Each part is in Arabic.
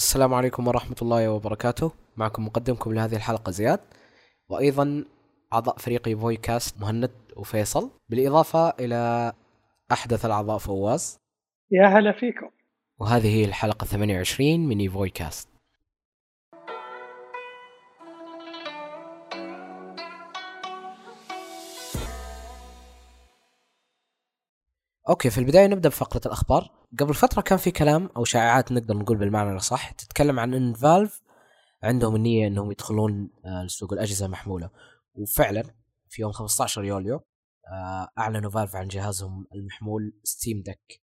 السلام عليكم ورحمة الله وبركاته. معكم مقدمكم لهذه الحلقة زياد وأيضا أعضاء فريقي فوي كاست مهند وفيصل. بالإضافة إلى أحدث الأعضاء فواز. يا هلا فيكم. وهذه هي الحلقة 28 من فوي okay في البداية نبدأ بفقرة الأخبار. قبل فترة كان في كلام أو شائعات نقدر نقول بالمعنى الأصح تتكلم عن إن Valve عندهم النية إنهم يدخلون آه، لسوق الأجهزة المحموله وفعلا في يوم 15 يوليو آه، أعلنوا Valve عن جهازهم المحمول Steam Deck.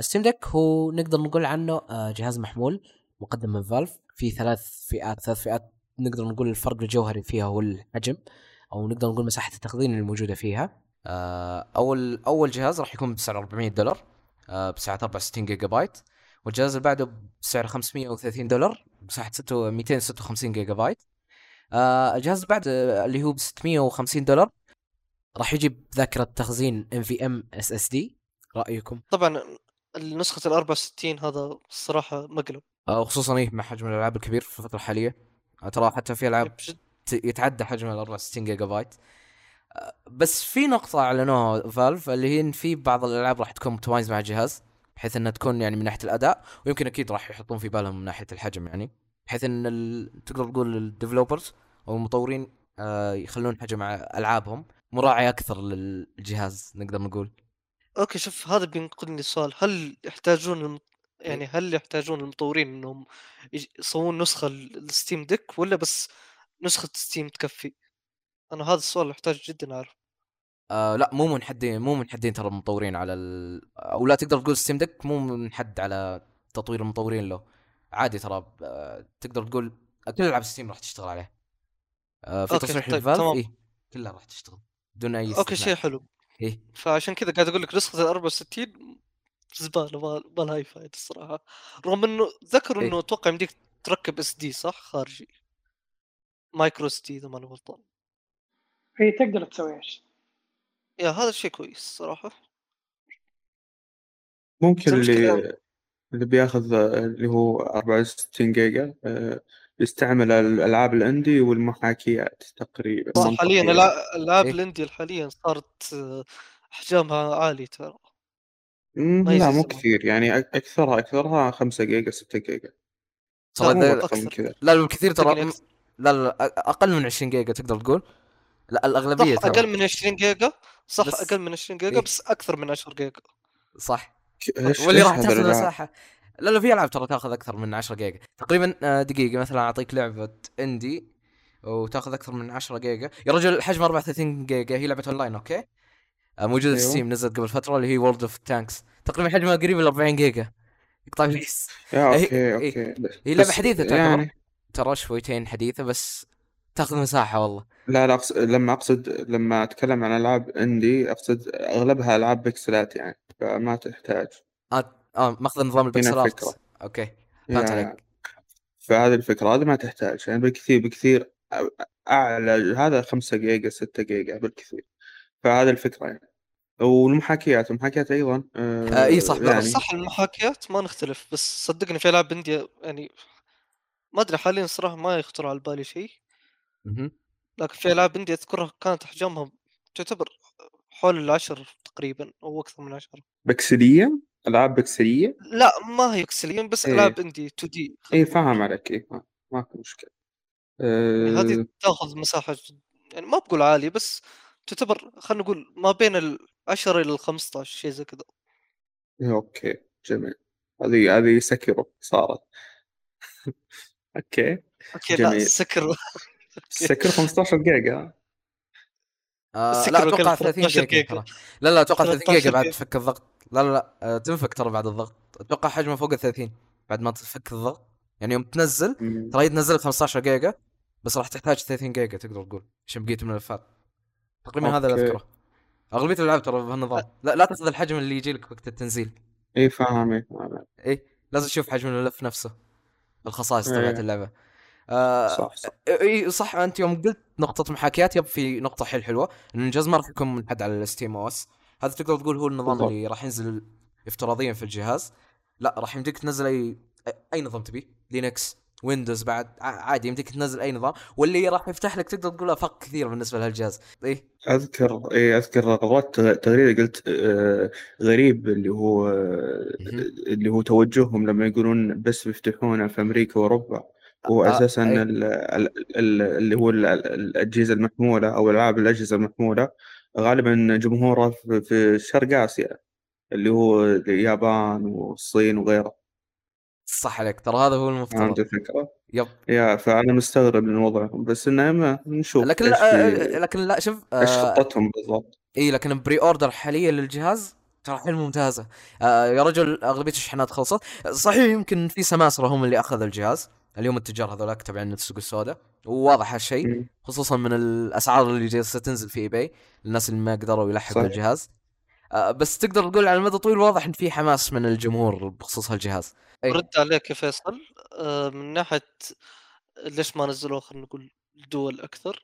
Steam Deck هو نقدر نقول عنه آه، جهاز محمول مقدم من Valve. في ثلاث فئات ثلاث فئات نقدر نقول الفرق الجوهري فيها هو الحجم أو نقدر نقول مساحة التخزين الموجودة فيها. آه، أول أول جهاز راح يكون بسعر 400 دولار آه، بسعه 64 جيجا بايت. والجهاز اللي بعده بسعر 530 دولار بسعه 256 جيجا بايت. آه، الجهاز اللي بعده اللي هو ب 650 دولار راح يجي بذاكرة تخزين ام في ام اس اس دي رأيكم؟ طبعا النسخة ال 64 هذا الصراحة مقلب. وخصوصا إيه مع حجم الألعاب الكبير في الفترة الحالية. ترى حتى في ألعاب يتعدى حجم ال 64 جيجا بايت. بس في نقطة أعلنوها Valve اللي هي إن في بعض الألعاب راح تكون optimized مع الجهاز بحيث إنها تكون يعني من ناحية الأداء ويمكن أكيد راح يحطون في بالهم من ناحية الحجم يعني بحيث إن ال... تقدر تقول ال developers أو المطورين آه يخلون حجم ألعابهم مراعي أكثر للجهاز نقدر نقول okay شوف هذا بينقلني لسؤال هل يحتاجون الم... يعني هل يحتاجون المطورين إنهم يسوون نسخة ال Steam Deck ولا بس نسخة Steam تكفي؟ أنا هذا السؤال احتاج جدا أعرف. آه لا مو منحدين مو منحدين ترى المطورين على ال... أو لا تقدر تقول Steam Deck مو منحد على تطوير المطورين له. عادي ترى آه تقدر تقول كل ألعاب Steam راح تشتغل عليه. آه في تصريح طيب، لل Valve تمام. إيه كلها راح تشتغل بدون أي okay. شيء حلو. إيه. فعشان كذا قاعد أقول لك نسخة ال 64 زبالة ما لها أي فائدة الصراحة. رغم إنه ذكروا إيه. إنه أتوقع يمديك تركب SD صح؟ خارجي. micro SD إذا ماني غلطان. هي تقدر تسوي إيش؟ يا هذا شيء كويس صراحة ممكن اللي اللي بياخذ اللي هو 64 جيجا آه، يستعمل الألعاب ال indie والمحاكيات تقريبا صح حاليا. الع- الألعاب إيه. ال indie حاليا صارت آه، أحجامها عالية ترى لا مو. كثير يعني أكثرها أكثرها 5 جيجا 6 جيجا ترى لا، مو إذا- أكثر من أكثر. كذا لا بالكثير ترى لا لا، أقل من 20 جيجا تقدر تقول لا الأغلبية صح ترى. أقل من 20 جيجا؟ صح بس- أقل من 20 جيجا إيه. بس أكثر من 10 جيجا. صح. واللي راح تاخذ مساحة. لا لا في ألعاب ترى تاخذ أكثر من 10 جيجا. تقريبا آه، دقيقة مثلا أعطيك لعبة indie وتاخذ أكثر من 10 جيجا. يا رجل حجم 34 جيجا هي لعبة online okay؟ آه، موجودة في أيوه. Steam نزلت قبل فترة اللي هي World of Tanks تقريبا حجمها قريب ل 40 جيجا. يقطع الحس هي- okay هي- okay. هي لعبة حديثة تعتبر. يعني ترى شويتين حديثة بس تاخذ مساحة والله. لا لا أقصد لما أقصد لما أتكلم عن ألعاب indie أقصد أغلبها ألعاب بكسلات يعني فما تحتاج. آه آه ماخذ نظام الفكرة. okay فهمت يعني عليك. فهذه الفكرة هذه ما تحتاج. يعني بالكثير بالكثير أ- أعلى هذا 5 جيجا 6 جيجا بالكثير. فهذه الفكرة يعني. والمحاكيات المحاكيات أيضا آه، إيه صح، لا، يعني صح المحاكيات ما نختلف بس صدقني في ألعاب indie يعني ما أدري حاليا صراحة ما يخطر على بالي شيء. مهم. لكن في ألعاب indie أذكرها كانت احجامها تعتبر حول العشر تقريبا أو أكثر من عشرة. بكسلية؟ ألعاب بكسلية؟ لا ما هي بكسلية بس إيه. ألعاب indie 2D إي فاهم عليك. إي فاهم ماكو مشكلة. يعني أه. هذه تأخذ مساحة جد- يعني ما بقول عالية بس تعتبر خلينا نقول ما بين ال 10 إلى ال 15 شيء زي كذا. إيه، okay. جميل. هذه هذه سكروا صارت. okay. لا جميل. سكر سكر 15 جيجا. آه لا أتوقع 30 13 جيجا لا لا أتوقع 30 جيجا 13 بعد. تفك الضغط. لا لا لا آه تنفك ترى بعد الضغط. أتوقع حجمه فوق ال 30 بعد ما تفك الضغط. يعني يوم تنزل. ترى تنزل 15 جيجا بس راح تحتاج 30 جيجا تقدر تقول عشان بقية الملفات تقريبا هذا اللي. اذكره أغلبية الألعاب ترى بهالنظام. لا لا تاخذ الحجم اللي يجي لك وقت التنزيل. إي فاهم إي فاهم اي لازم تشوف حجم الملف نفسه الخصائص إيه. تبعت اللعبة. آه صح. صح إي صح أنت يوم قلت نقطة محاكيات yep في نقطة حيل حلوة إن الجهاز ما راح يكون منحد على ال Steam OS هذا تقدر تقول هو النظام بالضبط. اللي راح ينزل افتراضيا في الجهاز. لا راح يمديك تنزل أي أي نظام تبي Linux Windows بعد عادي يمديك تنزل أي نظام. واللي راح يفتح لك تقدر تقول أفاق كثير بالنسبة لهالجهاز. إيه أذكر إي أذكر قرأت تغريدة قلت آه، غريب اللي هو آه،. اللي هو توجههم لما يقولون بس بيفتحونه في أمريكا وأوروبا. هو آه، أساسا ال- اللي هو ال- ال- الأجهزة المحمولة أو ألعاب الأجهزة المحمولة غالبا جمهوره في- شرق آسيا اللي هو اليابان والصين وغيره. صح عليك ترى هذا هو فهمت المفترض الفكرة؟ يب. يا فأنا مستغرب من وضعهم بس إنه ما نشوف لكن إيش لا في- آه، لكن لا شوف إيش آه، خطتهم بالضبط. إي لكن pre-order حاليا للجهاز ترى حيل ممتازة. آه يا رجل أغلبية الشحنات خلصت. صحيح يمكن في سماسرة هم اللي اخذ الجهاز. اليوم التجار هذولاك تبعين السوق السوداء. وواضح هالشيء. خصوصا من الأسعار اللي جالسة تنزل في eBay الناس اللي ما قدروا يلحقوا. الجهاز. آه بس تقدر تقول على المدى الطويل واضح إن في حماس من الجمهور بخصوص هالجهاز. أي. برد عليك يا فيصل. آه، من ناحية ليش ما نزلوه خلينا نقول دول أكثر؟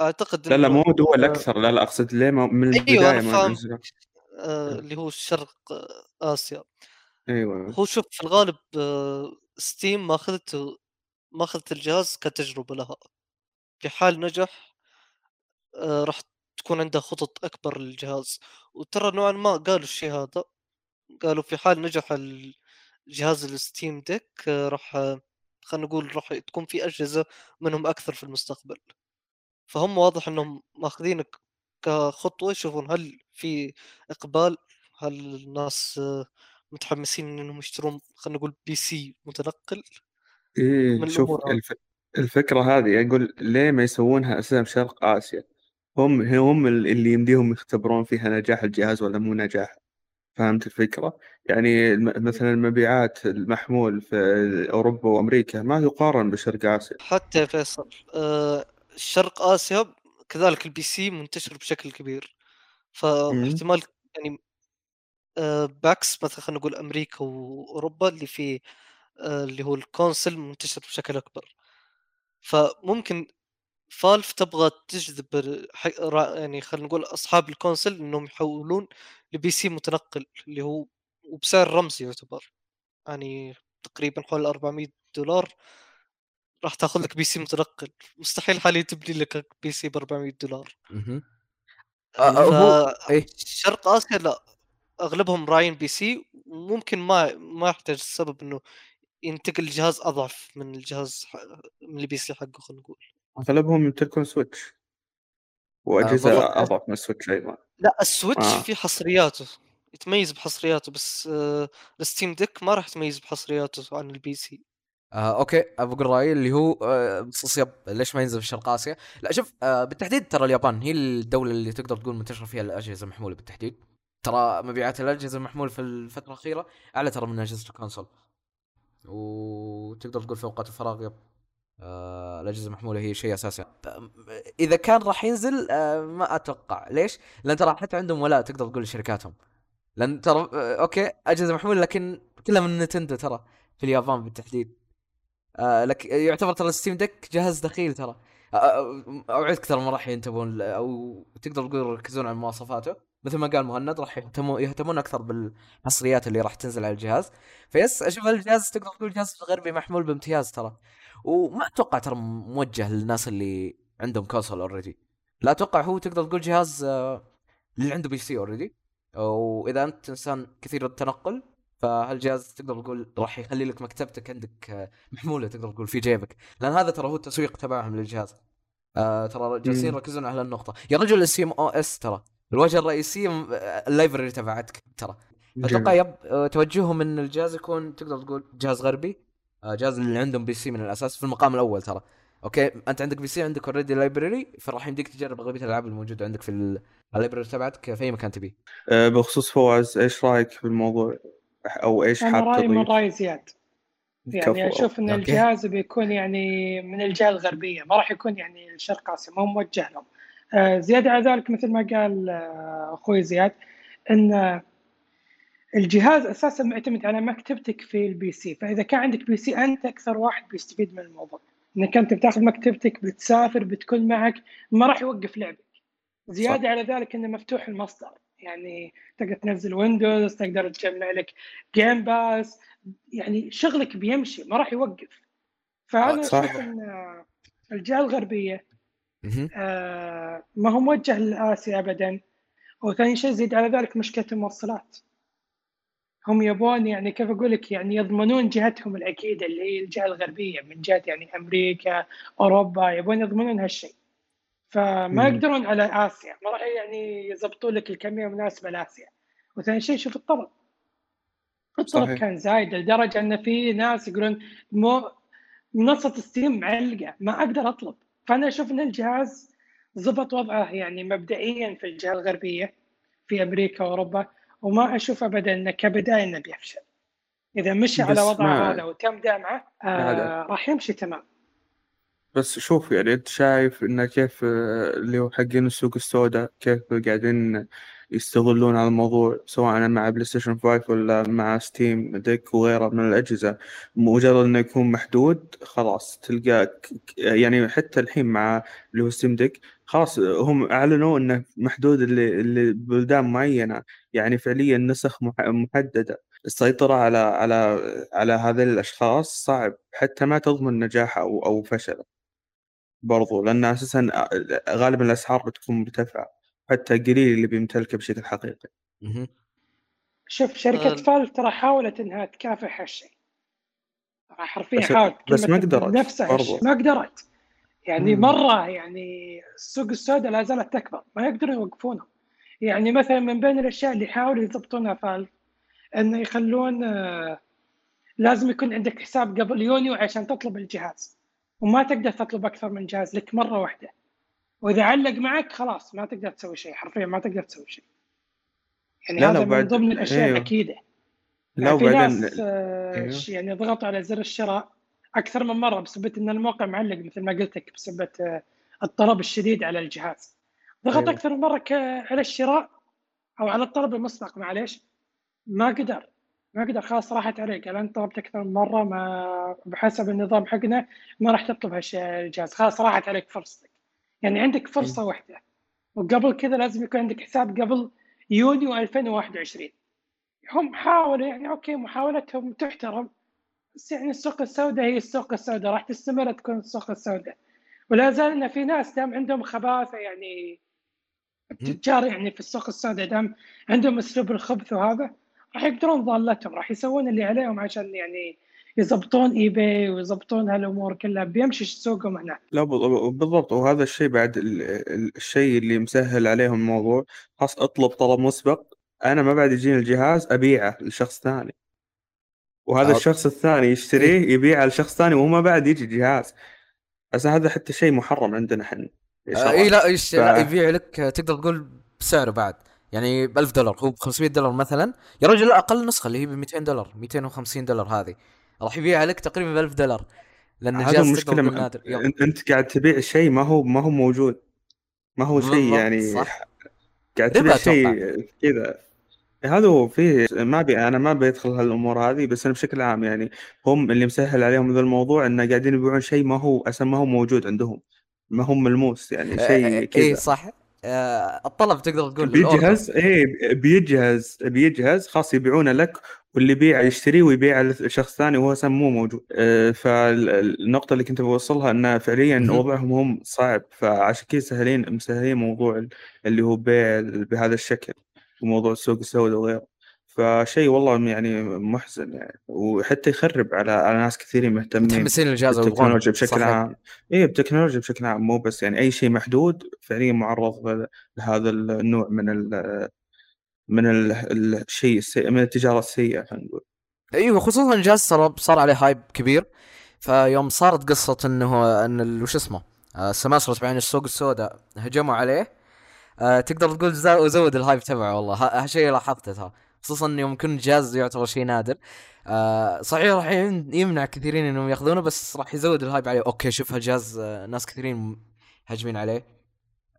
أعتقد لا لا مو دول آه، أكثر. لا لا أقصد ليه ما من أيوه البداية أنا ما آه، اللي هو الشرق آه، آسيا. أيوه. هو شوف في الغالب آه، Steam ماخذته ماخذت الجهاز كتجربة لها. في حال نجح آه، راح تكون عندها خطط أكبر للجهاز. وترى نوعا ما قالوا الشيء هذا. قالوا في حال نجح الجهاز ال Steam Deck آه، راح خلينا نقول راح تكون في أجهزة منهم أكثر في المستقبل. فهم واضح إنهم ماخذينك كخطوة. يشوفون هل في إقبال هل الناس آه، متحمسين أنهم يشترون خلينا نقول بي سي متنقل إيه شوف. الف... الفكرة هذه أقول ليه ما يسوونها أساسا شرق آسيا؟ هم هم اللي يمديهم يختبرون فيها نجاح الجهاز ولا مو نجاح. فهمت الفكرة؟ يعني الم- مثلا المبيعات المحمول في أوروبا وأمريكا ما يقارن بشرق آسيا. حتى فيصل آه، شرق آسيا كذلك ال PC منتشر بشكل كبير. فاحتمال يعني آه، بعكس مثلا خلينا نقول أمريكا وأوروبا اللي في آه، اللي هو ال console منتشر بشكل أكبر. فممكن Valve تبغى تجذب يعني خلينا نقول أصحاب ال console إنهم يحولون ل PC متنقل اللي هو وبسعر رمزي يعتبر. يعني تقريبا حول 400 دولار. راح تاخذ لك PC متنقل. مستحيل حاليا تبني لك PC ب 400 دولار. آه، آه، هو إيه؟ شرق آسيا لا. أغلبهم راعين PC وممكن ما ما يحتاج السبب إنه ينتقل الجهاز أضعف من الجهاز من ال PC حقه خلينا نقول أغلبهم يمتلكون Switch وأجهزة بالضبط. أضعف من ال Switch أيضا لا ال Switch آه. في حصرياته يتميز بحصرياته بس آه ال Steam Deck ما راح يتميز بحصرياته عن ال PC آه okay ابى أقول رأيي اللي هو آه بخصوص yep ليش ما ينزل في شرق آسيا؟ لا شوف آه بالتحديد ترى اليابان هي الدولة اللي تقدر تقول منتشرة فيها الأجهزة المحموله بالتحديد. ترى مبيعات الأجهزة المحموله في الفترة الأخيرة أعلى ترى من أجهزة ال console. وتقدر تقول في أوقات الفراغ yep آه الأجهزة المحمولة هي شيء أساسي. إذا كان راح ينزل آه ما أتوقع، ليش؟ لأن ترى حتى عندهم ولاء تقدر تقول لشركاتهم. لأن ترى آه okay أجهزة محمولة لكن كلها من Nintendo ترى في اليابان بالتحديد. آه لك يعتبر ترى Steam Deck جهاز دخيل ترى آه، آه، أوعدك ترى ما راح ينتبهون أو تقدر تقول يركزون على مواصفاته مثل ما قال مهند راح يهتمون يهتمون أكثر بالحصريات اللي راح تنزل على الجهاز. ف yes أشوف الجهاز تقدر تقول جهاز غربي محمول بامتياز ترى. وما أتوقع ترى موجه للناس اللي عندهم console already لا أتوقع هو تقدر تقول جهاز آه، اللي عنده PC already وإذا أنت إنسان كثير التنقل فهالجهاز تقدر تقول راح يخلي لك مكتبتك عندك آه، محمولة تقدر تقول في جيبك؟ لأن هذا ترى هو التسويق تبعهم للجهاز. آه ترى جالسين. يركزون على النقطه يا رجل ال Steam OS ترى. الواجهه الرئيسية م- آه، ال library تبعتك ترى. أتوقع. yep آه، توجههم إن الجهاز يكون تقدر تقول جهاز غربي. آه، جهاز اللي عندهم PC من الأساس في المقام الأول ترى. okay أنت عندك PC عندك already library فراح يمديك تجرب أغلبية الألعاب الموجودة عندك في ال- ال library تبعتك في أي مكان تبي. آه، بخصوص فواز إيش رأيك في الموضوع؟ أو إيش أنا حاب رأيي من تضيف؟ راي زياد. يعني كفو. أشوف إن okay. الجهاز بيكون يعني من الجهة الغربية ما راح يكون يعني الشرق اسيا ما هو موجه لهم. آه، زيادة على ذلك مثل ما قال آه، أخوي زياد إن الجهاز أساسا معتمد على مكتبتك في ال PC فإذا كان عندك PC أنت أكثر واحد بيستفيد من الموضوع. إنك أنت بتاخذ مكتبتك بتسافر بتكون معك ما راح يوقف لعبك. زيادة على ذلك إنه مفتوح المصدر. يعني تقدر تنزل Windows تقدر تجمع لك Game Pass يعني شغلك بيمشي ما راح يوقف. فأنا صح. أشوف إن الجهة الغربية. آه، ما هو موجه لاسيا ابدا. وثاني شيء زيد على ذلك مشكلة الموصلات. هم يبون يعني كيف أقول لك يعني يضمنون جهتهم الأكيدة اللي هي الجهة الغربية من جهة يعني أمريكا أوروبا يبون يضمنون هالشيء. فما. يقدرون على آسيا. ما راح يعني يضبطون لك الكمية المناسبة لآسيا. وثاني شيء شوف الطلب الطلب صحيح. كان زايد لدرجة أن في ناس يقولون مو منصة ستيم معلقة ما أقدر أطلب. فأنا أشوف إن الجهاز ضبط وضعه يعني مبدئيا في الجهة الغربية في أمريكا وأوروبا وما أشوف ابدا انه كبداية إنه بيفشل إذا مشي على وضعه هذا وتم دعمه آه. راح يمشي تمام بس شوف يعني أنت شايف إنه كيف آه، اللي هو حقين السوق السوداء كيف قاعدين يستغلون على الموضوع سواء مع PlayStation 5 ولا مع Steam Deck وغيرها من الأجهزة. مجرد إنه يكون محدود خلاص تلقى يعني حتى الحين مع اللي هو Steam Deck خلاص هم أعلنوا إنه محدود اللي اللي بلدان معينة. يعني فعليا نسخ مح- محددة. السيطرة على على على هذه الأشخاص صعب حتى ما تضمن نجاحه أو أو فشله برضو لأن أساسا غالبا الأسعار بتكون مرتفعة. حتى قليل اللي بيمتلكه بشكل حقيقي. شوف شركة آه. فال ترى حاولت إنها تكافح هالشيء ترى حرفيا بس- حاولت بس ما قدرت نفسها. ما قدرت يعني مم. مرة يعني السوق السوداء لا زالت تكبر ما يقدرون يوقفونها يعني مثلا من بين الأشياء اللي يحاولوا يضبطونها فالف إنه يخلون آه، لازم يكون عندك حساب قبل يونيو عشان تطلب الجهاز وما تقدر تطلب أكثر من جهاز لك مرة واحدة وإذا علق معك خلاص ما تقدر تسوي شيء حرفيا ما تقدر تسوي شيء. يعني لا، هذا من ضمن الأشياء أيوه. الأكيدة. لا يعني في وبعدين ناس آه، أيوه. يعني ضغطوا على زر الشراء أكثر من مرة بسبب إن الموقع معلق مثل ما قلت لك بسبب آه، الطلب الشديد على الجهاز. ضغط أيوه. أكثر من مرة على الشراء أو على الطلب المسبق معليش. ما قدر ما قدر خلاص راحت عليه قال أنت طلبت أكثر من مرة ما بحسب النظام حقنا ما راح تطلب هالجهاز خلاص راحت عليك فرصتك. يعني عندك فرصة واحدة. وقبل كذا لازم يكون عندك حساب قبل يونيو 2021 هم حاولوا يعني أوكي محاولتهم تحترم. بس يعني السوق السوداء هي السوق السوداء راح تستمر تكون السوق السوداء. ولا زال إن في ناس دام عندهم خباثة يعني التجار يعني في السوق السوداء دام عندهم أسلوب الخبث وهذا راح يقدرون ضالتهم راح يسوون اللي عليهم عشان يعني يضبطون إي باي ويضبطون هالأمور كلها بيمشي سوقهم هناك لا بال- بالضبط. وهذا الشيء بعد ال- ال- الشيء اللي مسهل عليهم الموضوع. خلاص اطلب طلب مسبق. أنا ما بعد يجيني الجهاز أبيعه لشخص ثاني. وهذا آه. الشخص الثاني يشتريه يبيعه لشخص ثاني وهو ما بعد يجي جهاز بس هذا حتى شيء محرم عندنا إحنا. آه إي لا إيش ف- لا يبيع لك تقدر تقول بسعره بعد. يعني ب 1000 دولار هو ب 500 دولار مثلا. يا رجل أقل نسخة اللي هي ب 200 دولار 250 دولار هذه. راح يبيعها لك تقريبا ب 1000 دولار لأن هذا الجهاز المشكلة تقدر تقول م- نادر يلا. أنت- أنت قاعد تبيع شيء ما هو ما هو موجود ما هو شيء يعني صح. قاعد تبيع. شيء كذا هذا هو فيه ما بي أنا ما بيدخل هالأمور هذه بس أنا بشكل عام يعني هم اللي مسهل عليهم ذا الموضوع إنه قاعدين يبيعون شيء ما هو أصلا ما هو موجود عندهم ما هو ملموس يعني آه، شيء اي كذا صح آه الطلب تقدر تقول. بيجهز إيه بيجهز بيجهز خلاص يبيعونه لك واللي يبيع يشتريه ويبيعه لشخص ثاني وهو أصلا مو موجود آه، فالنقطة اللي كنت بوصلها انه فعليا. وضعهم هم صعب فعشان كذا سهلين مسهلين موضوع اللي هو بيع بهذا الشكل وموضوع السوق السوداء وغيره فشيء والله يعني محزن يعني وحتى يخرب على على ناس كثيرين مهتمين متحمسين للجهاز. بالتكنولوجيا بشكل. عام اي بالتكنولوجيا بشكل عام مو بس يعني أي شيء محدود فعليا معرض لهذا النوع من من ال الشيء السيء من التجارة السيئة خلينا نقول. أيوه خصوصا الجهاز صار صار عليه hype كبير. فيوم صارت قصة إنه إن وش اسمه؟ آه، السماسرة تبعين السوق السوداء هجموا عليه. آه، تقدر تقول زود ال hype تبعه والله. هالشيء لاحظته ترى. خصوصا يوم يكون الجهاز يعتبر شيء نادر. آه، صحيح راح يم- يمنع كثيرين إنهم يأخذونه بس راح يزود ال hype عليه. okay شوف هالجهاز آه، ناس كثيرين هاجمين عليه.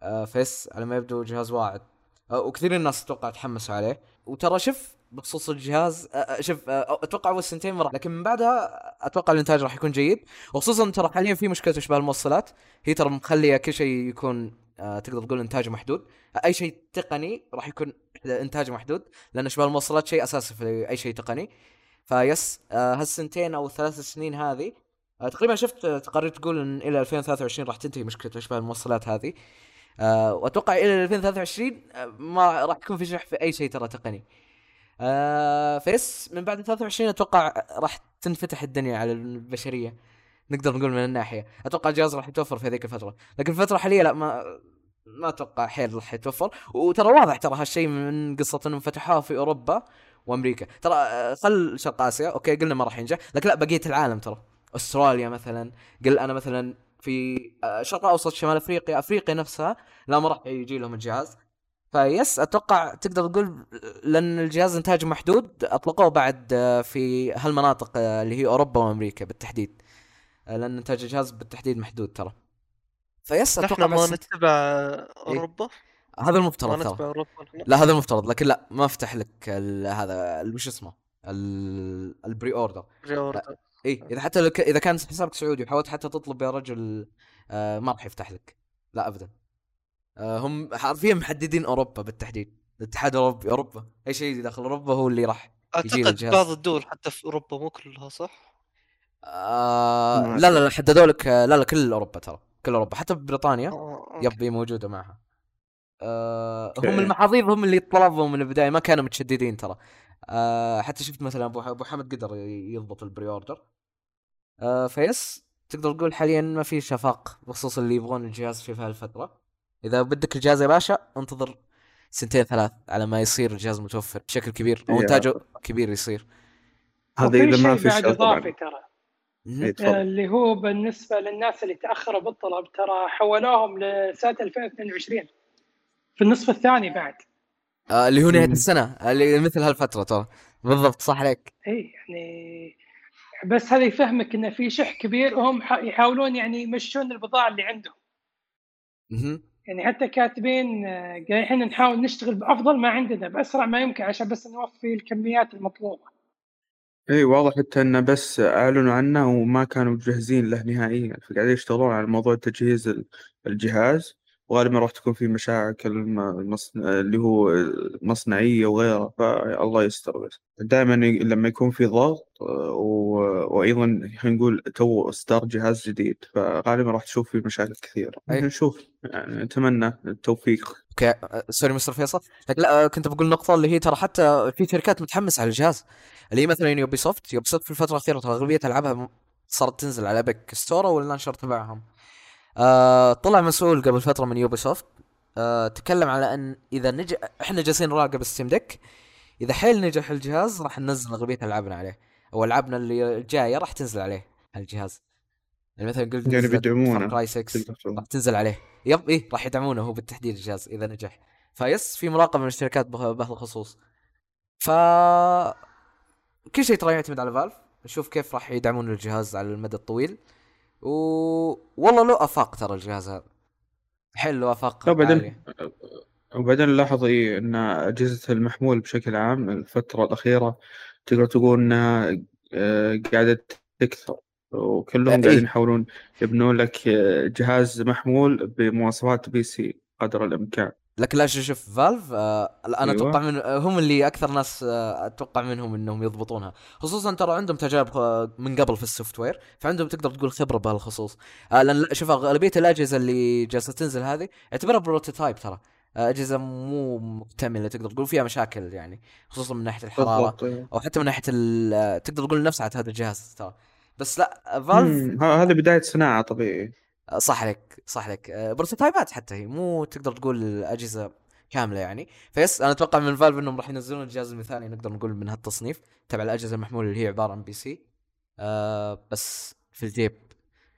آه، فيس على ما يبدو جهاز واعد. وكثير الناس أتوقع تحمسوا عليه. وترى شوف بخصوص الجهاز شوف أتوقع اول سنتين مره لكن من بعدها أتوقع الإنتاج راح يكون جيد. وخصوصا ترى حاليا في مشكلة اشباه الموصلات. هي ترى مخلية كل شيء يكون تقدر تقول انتاجه محدود. أي شيء تقني راح يكون انتاجه محدود لأن اشباه الموصلات شيء أساسي في أي شيء تقني. فيس هالسنتين أو الثلاث سنين هذه تقريبا شفت تقارير تقول إن إلى 2023 راح تنتهي مشكلة اشباه الموصلات هذه. آه وأتوقع إلى 2023 آه ما راح يكون في شح في أي شيء ترى تقني. آه فيس من بعد 23 أتوقع راح تنفتح الدنيا على البشرية. نقدر نقول من الناحية. أتوقع الجهاز راح يتوفر في هذيك الفترة. لكن الفترة الحاليه لا ما ما أتوقع حيل راح يتوفر. وترى واضح ترى هالشيء من قصة إنهم فتحوها في أوروبا وأمريكا. ترى آه، خل شرق آسيا okay قلنا ما راح ينجح لكن لا بقية العالم ترى. أستراليا مثلا قل أنا مثلا في آه، شرق اوسط شمال أفريقيا أفريقيا نفسها لا ما راح يجي لهم الجهاز. فيس أتوقع تقدر تقول لأن الجهاز إنتاجه محدود أطلقوه بعد آه، في هالمناطق آه، اللي هي أوروبا وأمريكا بالتحديد. لأن إنتاج الجهاز بالتحديد محدود ترى. فيس أتوقع ما بس نتبع أوروبا؟ هذا ما المفترض نتبع ترى. لا هذا المفترض لكن لا ما فتح لك هذا وش اسمه؟ ال- ال pre-order. pre-order. اي إذا حتى لك إذا كان حسابك سعودي وحاولت حتى تطلب يا رجل آه ما راح يفتح لك. لا ابدا. آه هم حرفيا محددين أوروبا بالتحديد. الاتحاد الأوروبي أوروبا. أي شيء داخل أوروبا هو اللي راح يجي أعتقد للجهاز. بعض الدول حتى في أوروبا مو كلها صح؟ آه لا لا لا حددوا لك آه، لا لا كل أوروبا ترى. كل أوروبا. حتى بريطانيا آه، okay. Yep هي موجودة معها. آه. هم المحاظيظ هم اللي طلبوا من البداية. ما كانوا متشددين ترى. آه حتى شفت مثلا أبو أبو حمد قدر يضبط ال pre-order. آه فيس تقدر تقول حاليا ما في شفاق بخصوص اللي يبغون الجهاز في هالفتره إذا بدك الجهاز يا باشا انتظر سنتين ثلاث على ما يصير الجهاز متوفر بشكل كبير أو يا. إنتاجه كبير يصير. هذا إذا ما في شيء إضافي ترى. إيه، آه، اللي هو بالنسبة للناس اللي تاخروا بالطلب ترى حولوهم لسنة 2022 في النصف الثاني بعد. آه اللي هو نهاية. السنة اللي مثل هالفترة ترى. بالضبط صح عليك. إي يعني بس هذا يفهمك انه في شح كبير وهم ح- يحاولون يعني يمشون البضاعة اللي عندهم. مهم. يعني حتى كاتبين آه، قاعدين إحنا نحاول نشتغل بأفضل ما عندنا باسرع ما يمكن عشان بس نوفي الكميات المطلوبة. إي واضح حتى انه بس أعلنوا عنه وما كانوا مجهزين له نهائيا. فقاعدين يشتغلون على موضوع تجهيز ال- الجهاز. وغالبا راح تكون في مشاكل المصنع اللي هو مصنعية وغيره فالله يستر بس. دائما لما يكون في ضغط آه، و- وأيضا خلينا نقول تو إصدار جهاز جديد فغالبا راح تشوف في مشاكل كثيرة. أي. نشوف يعني اتمنى التوفيق. Okay. Sorry mister فيصل. لكن لا آه، كنت بقول نقطة اللي هي ترى حتى في شركات متحمسة على الجهاز. اللي هي مثلا Ubisoft Ubisoft في الفترة الأخيرة ترى أغلبية ألعابها م- صارت تنزل على Epic Store أو ال launcher تبعهم. آه طلع مسؤول قبل فترة من Ubisoft آه تكلم على أن إذا نجح إحنا جالسين نراقب Steam Deck إذا حيل نجح الجهاز راح ننزل أغلبية ألعابنا عليه. أو ألعابنا اللي الجاية راح تنزل عليه الجهاز. يعني مثلا قلت يعني بيدعمونه. Far Cry 6 تقدر تقول. راح تنزل عليه. Yep إيه راح يدعمونه هو بالتحديد الجهاز إذا نجح. فيس في مراقبة من الشركات به- بهالخصوص. ف كل شيء ترى يعتمد على Valve نشوف كيف راح يدعمون الجهاز على المدى الطويل. و والله له أفاق ترى الجهاز هذا حلو أفاق لا بعدين عالية. وبعدين لاحظ إيه إن أجهزة المحمول بشكل عام الفترة الأخيرة تقدر تقول إنها آه، قاعدة تكثر وكلهم إيه. قاعدين يحاولون يبنون لك آه، جهاز محمول بمواصفات PC قدر الإمكان لكن لا شوف Valve آه أنا أيوة. أتوقع من آه، هم اللي أكثر ناس آه أتوقع منهم إنهم يضبطونها. خصوصا ترى عندهم تجارب آه، من قبل في ال software فعندهم تقدر تقول خبرة بهالخصوص. آه لأن لا- شوف أغلبية الأجهزة اللي جالسة تنزل هذه اعتبرها prototype ترى. آه، أجهزة مو مكتملة تقدر تقول فيها مشاكل يعني خصوصا من ناحية الحرارة أيوة. أو حتى من ناحية تقدر تقول نفسها هذا الجهاز ترى. بس لا Valve هذه بداية صناعة طبيعي صح عليك صح عليك آه، prototype ات حتى هي مو تقدر تقول اجهزه كاملة يعني. فيس أنا أتوقع من Valve إنهم راح ينزلون الجهاز المثالي نقدر نقول من هالتصنيف تبع الأجهزة المحمولة اللي هي عبارة عن PC آه بس في الجيب.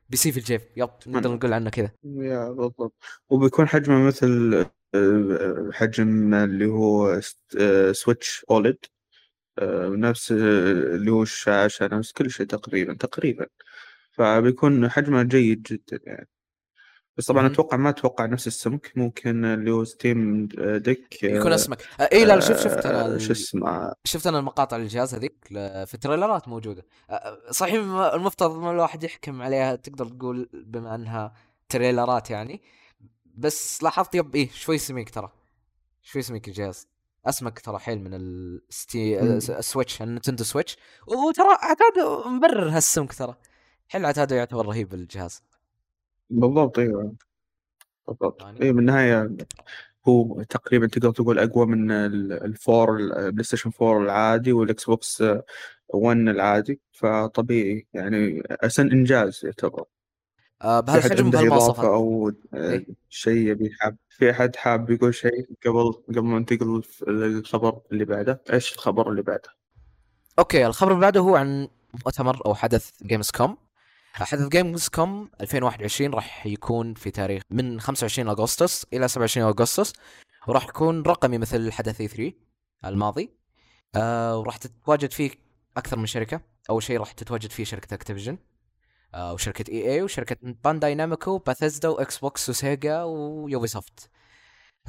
PC في الجيب. Yep نقدر نقول عنه كذا. Yeah بالضبط. وبيكون حجمه مثل آه، حجم اللي هو Switch OLED نفس آه، اللي هو الشاشة نفس كل شيء تقريبا تقريبا. فبيكون حجمه جيد جدا يعني. بس طبعا. أتوقع ما أتوقع نفس السمك ممكن اللي هو Steam Deck يكون أسمك. آه اي لا شوف شفت أنا آه، شو اسمه؟ شفت أنا المقاطع للجهاز هذيك في ال trailer ات موجودة. آه، صحيح المفترض ما الواحد يحكم عليها تقدر تقول بما أنها trailer ات يعني. بس لاحظت yep إيه شوي سميك ترى. شوي سميك الجهاز. أسمك ترى حيل من الستي. ال Switch ال Nintendo Switch وترى عتاد مبرر هالسمك ترى. حيل عتاد يعتبر رهيب الجهاز بالضبط أيوه. بالضبط. يعني. اي بالنهاية هو تقريبا تقدر تقول أقوى من ال- ال four ال PlayStation 4 العادي وال Xbox 1 العادي فطبيعي. يعني احسن إنجاز يعتبر. آه بهالحجم بهالمواصفات أو إيه. شيء يبي حاب في أحد حاب يقول شيء قبل قبل ما ننتقل للخبر اللي بعده؟ إيش الخبر اللي بعده؟ Okay الخبر اللي بعده هو عن مؤتمر أو حدث Gamescom حدث Gamescom 2021 راح يكون في تاريخ من 25 أغسطس إلى 27 أغسطس. وراح يكون رقمي مثل حدث E 3 الماضي. آه وراح تتواجد فيه أكثر من شركة. أول شيء راح تتواجد فيه شركة أكتيفيجن آه وشركة EA وشركة بانداي ناميكو باثيزدا واكس بوكس وسيجا ويوبي سوفت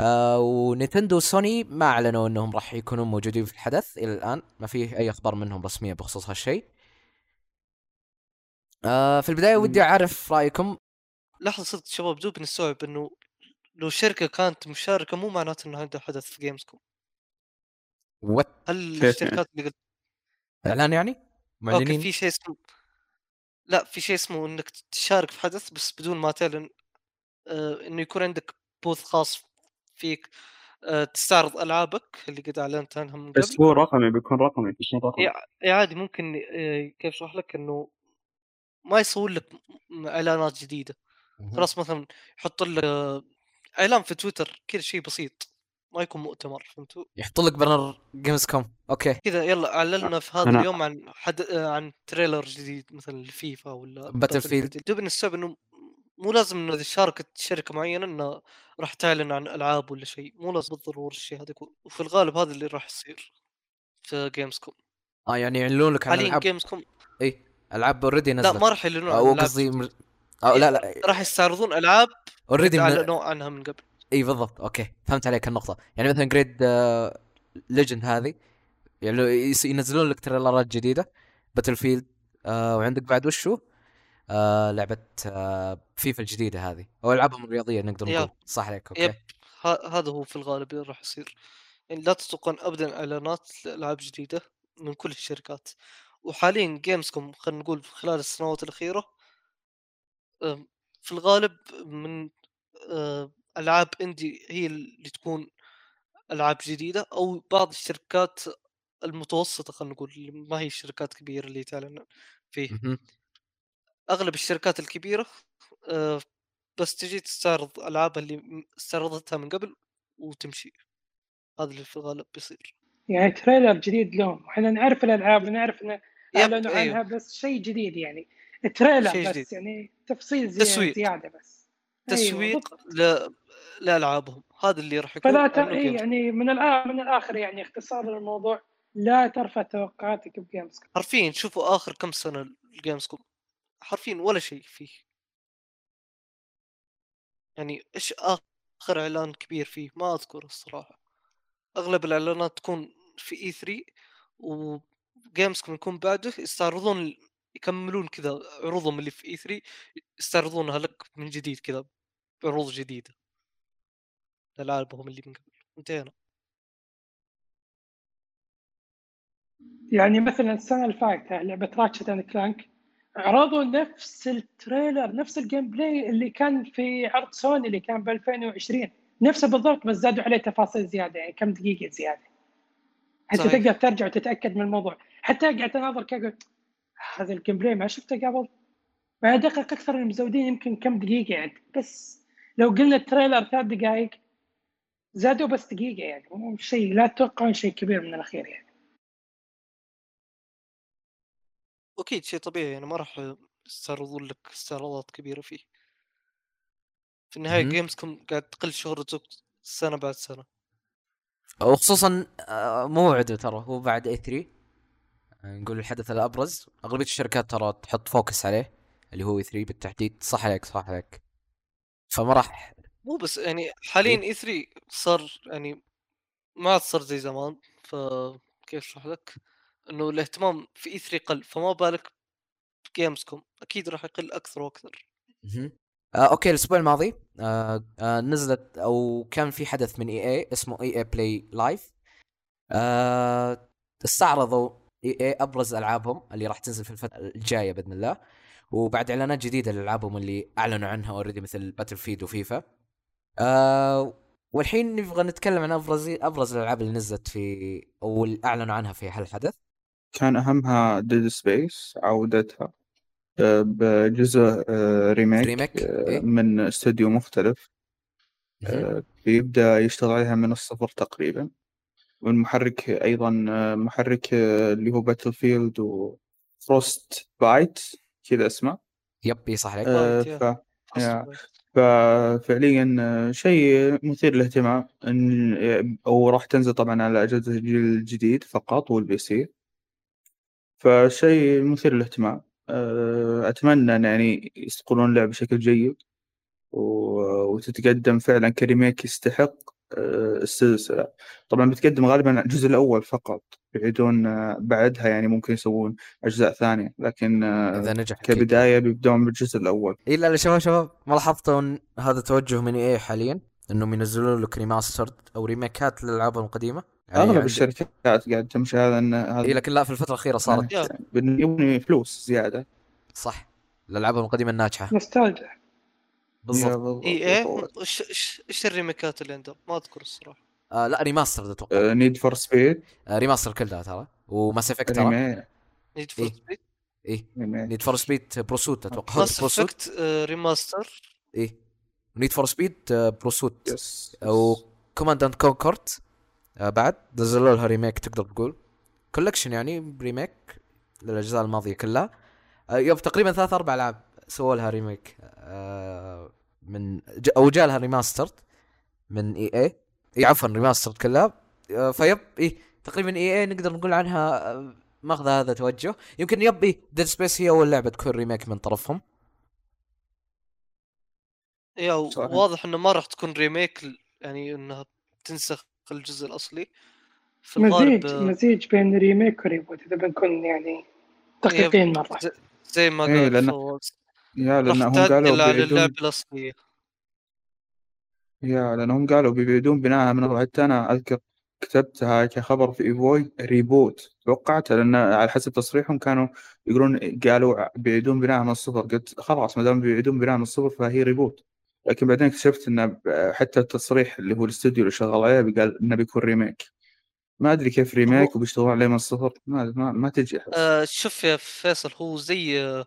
آه ونينتندو وسوني ما أعلنوا إنهم راح يكونون موجودين في الحدث إلى الآن. ما فيه أي أخبار منهم رسمية بخصوص هالشيء. آه في البداية. ودي أعرف رأيكم. لحظة صدق شباب دوب نستوعب انه لو شركة كانت مشاركة مو معناته إنه عندها حدث في جيمز كوم وات هل كيف الشركات اللي قلت إعلان يعني؟ أوكي معلنين؟ في شيء اسمه لا في شيء اسمه إنك تشارك في حدث بس بدون ما تعلن آه إنه يكون عندك booth خاص فيك آه تستعرض ألعابك اللي قد أعلنت عنها من قبل. بس هو رقمي بيكون رقمي بيكون رقمي اي عادي ممكن آه كيف أشرح لك إنه ما يسوون لك إعلانات جديدة. خلاص مثلا يحط لك إعلان في تويتر كذا شيء بسيط ما يكون مؤتمر فهمتوا؟ يحط لك banner جيمز كوم أوكي. كذا يلا أعلنا في هذا أنا- اليوم عن حد عن trailer جديد مثلا لفيفا ولا Battlefield. دوب نستوعب إنه مو لازم إنه إذا شاركت شركة معينة إنه راح تعلن عن ألعاب ولا شيء مو لازم بالضرورة الشيء هذا يكون وفي الغالب هذا اللي راح يصير في جيمز كوم آه يعني يعلنون لك عن ألعاب. جيمز كوم إي. ألعاب already لا نزلت. ما راح يعلنون أو قصدي. مر... أو لا لا. راح يستعرضون ألعاب already من... اعلنوا عنها من قبل. إي بالضبط. أوكي. فهمت عليك النقطة يعني مثلا Grid Legends هذه يعني ينزلون لك تريلرات جديدة. باتل فيلد آه وعندك بعد وشو؟ آه لعبة آه فيفا الجديدة هذه. أو ألعابهم الرياضية نقدر. نقول. صح عليك. أوكي. yep. هذا هو في الغالب اللي راح يصير. يعني لا تتوقعون ابدا إعلانات لألعاب جديدة من كل الشركات. وحاليا جيمز كوم خلينا نقول خلال السنوات الأخيرة في الغالب من ألعاب indie هي اللي تكون ألعاب جديدة أو بعض الشركات المتوسطة خلينا نقول اللي ما هي شركات كبيرة اللي تعلن فيه. أغلب الشركات الكبيرة بس تجي تستعرض العابها اللي استعرضتها من قبل وتمشي. هذا اللي في الغالب بيصير. يعني trailer جديد لهم. إحنا نعرف الألعاب ونعرف انه اعلنوا أيوه. عنها بس شيء جديد يعني. trailer بس جديد. يعني تفصيل زي تسويق. زيادة بس. أيوة، تسويق. ل... لألعابهم. هذا اللي راح يكون فلا ت... إيه. يعني من الآخر من الآخر يعني اختصار للموضوع لا ترفع توقعاتك بجيمز كوم حرفيا شوفوا آخر كم سنة الجيمز كوم حرفيا ولا شيء فيه. يعني إيش آخر إعلان كبير فيه؟ ما أذكر الصراحة. أغلب الإعلانات تكون في E3 وجيمز كوم يكون بعده يستعرضون يكملون كذا عروضهم اللي في E3 يستعرضونها لك من جديد كذا بعروض جديدة. لالعابهم اللي من قبل. انتهينا. يعني مثلا السنة اللي فاتت لعبة راتشت اند كلانك عرضوا نفس ال trailer نفس ال gameplay اللي كان في عرض سوني اللي كان ب 2020 نفسه بالضبط بس زادوا عليه تفاصيل زيادة يعني كم دقيقة زيادة. حتى صحيح. تقدر ترجع وتتأكد من الموضوع. حتى قاعد أناظر كذا قلت هذا ال gameplay ما شفته قبل؟ مع دقق أكثر من مزودين يمكن كم دقيقة يعني. بس لو قلنا ال trailer ثلاث دقائق زادوا بس دقيقة يعني. مو شيء لا تتوقعون شيء كبير من الأخير يعني. أكيد شيء طبيعي يعني ما راح يستعرضون لك استعراضات كبيرة فيه. في النهاية. جيمز كوم قاعد تقل شهرته سنة بعد سنة. وخصوصا آه، مو وعده ترى هو بعد E3 نقول الحدث الأبرز أغلبية الشركات ترى تحط focus عليه اللي هو E3 بالتحديد. صح عليك صح عليك. فما راح مو بس يعني حاليا E3 صار يعني ما عاد صار زي زمان. فكيف أشرح لك؟ إنه الاهتمام في E3 قل فما بالك جيمز كوم أكيد راح يقل أكثر وأكثر. آه أوكي الأسبوع الماضي آه آه نزلت أو كان في حدث من EA اسمه EA Play Live استعرضوا EA أبرز ألعابهم اللي راح تنزل في الفترة الجاية بإذن الله. وبعد إعلانات جديدة لألعابهم اللي أعلنوا عنها already مثل باتل فيلد وفيفا آه والحين نبغى نتكلم عن أبرز أبرز الألعاب اللي نزلت في أو اللي أعلنوا عنها في هالحدث. كان أهمها ديد سبيس عودتها آه، بجزء آه، remake, remake، آه، إيه. من استوديو مختلف. مهم. آه، يشتغل عليها من الصفر تقريبا. والمحرك أيضا آه، محرك اللي هو باتل فيلد وفروست بايت كذا اسمه. yep اي صح عليك آه،. ففعليا شيء مثير للاهتمام. ان أو راح تنزل طبعا على أجهزة الجيل الجديد فقط وال PC. فشيء مثير للاهتمام. آه، أتمنى إن يعني يصقلون اللعبة بشكل جيد و- وتتقدم فعلا. ك remake يستحق. السلسلة. طبعا بتقدم غالبا الجزء الأول فقط يعيدون آه، بعدها يعني ممكن يسوون أجزاء ثانية لكن آه، إذا نجح. كبداية بيبدون بالجزء الأول. اي لا لا شباب شباب ما لاحظتوا إن هذا توجه من EA حاليا إنهم ينزلون لك remastered أو ريميكات للألعاب القديمة؟ يعني أغلب عند- الشركات قاعد تمشي هذا إن هذا اي لكن لا في الفترة الأخيرة صارت. يبني فلوس زيادة. صح. الألعاب القديمة الناجحة. نوستالجيا بالضبط. إي إيه؟ بالضبط. إيش الريميكات اللي عندهم؟ ما أذكر الصراحة. آه لا remaster أتوقع. نيد فور سبيد remaster كلها ترى. و Mass Effect ترى. remake Need for. Speed اي remake Need for Speed Pursuit أتوقع. Mass Effect remaster اي Need for Speed Pursuit yes أو Command and Conquer بعد نزلوا لها remake تقدر تقول. collection يعني ب remake للأجزاء الماضية كلها. آه yep تقريبا ثلاث أربع ألعاب. سووا لها remake آه من ج- أو جاء لها remastered من EA إي عفوا remastered كلها. آه ف yep إي تقريبا EA نقدر نقول عنها آه، ماخذه هذا توجه. يمكن yep إي Dead Space هي أول لعبة تكون remake من طرفهم. yeah. واضح إنه ما راح تكون remake يعني إنها تنسخ الجزء الأصلي في مزيج الغالب مزيج بين remake و reboot إذا بنكون يعني دقيقين مرة. زي- ما إيه، قال لأن- yeah لأنهم قالوا بيعيدون الأصلية. yeah لأنهم قالوا بيعيدون بناءها من حتى أنا أذكر كتبتها كخبر في إيفوي reboot. توقعتها لأن على حسب تصريحهم كانوا يقولون قالوا بيعيدون بناءها من الصفر. قلت خلاص ما دام بيعيدون بناءها من الصفر فهي reboot. لكن بعدين اكتشفت إن حتى التصريح اللي هو الاستوديو اللي شغال عليه قال إنه بيكون remake. ما أدري كيف remake وبيشتغلون عليه من الصفر. ما ما, ما تجي آه شوف يا فيصل هو زي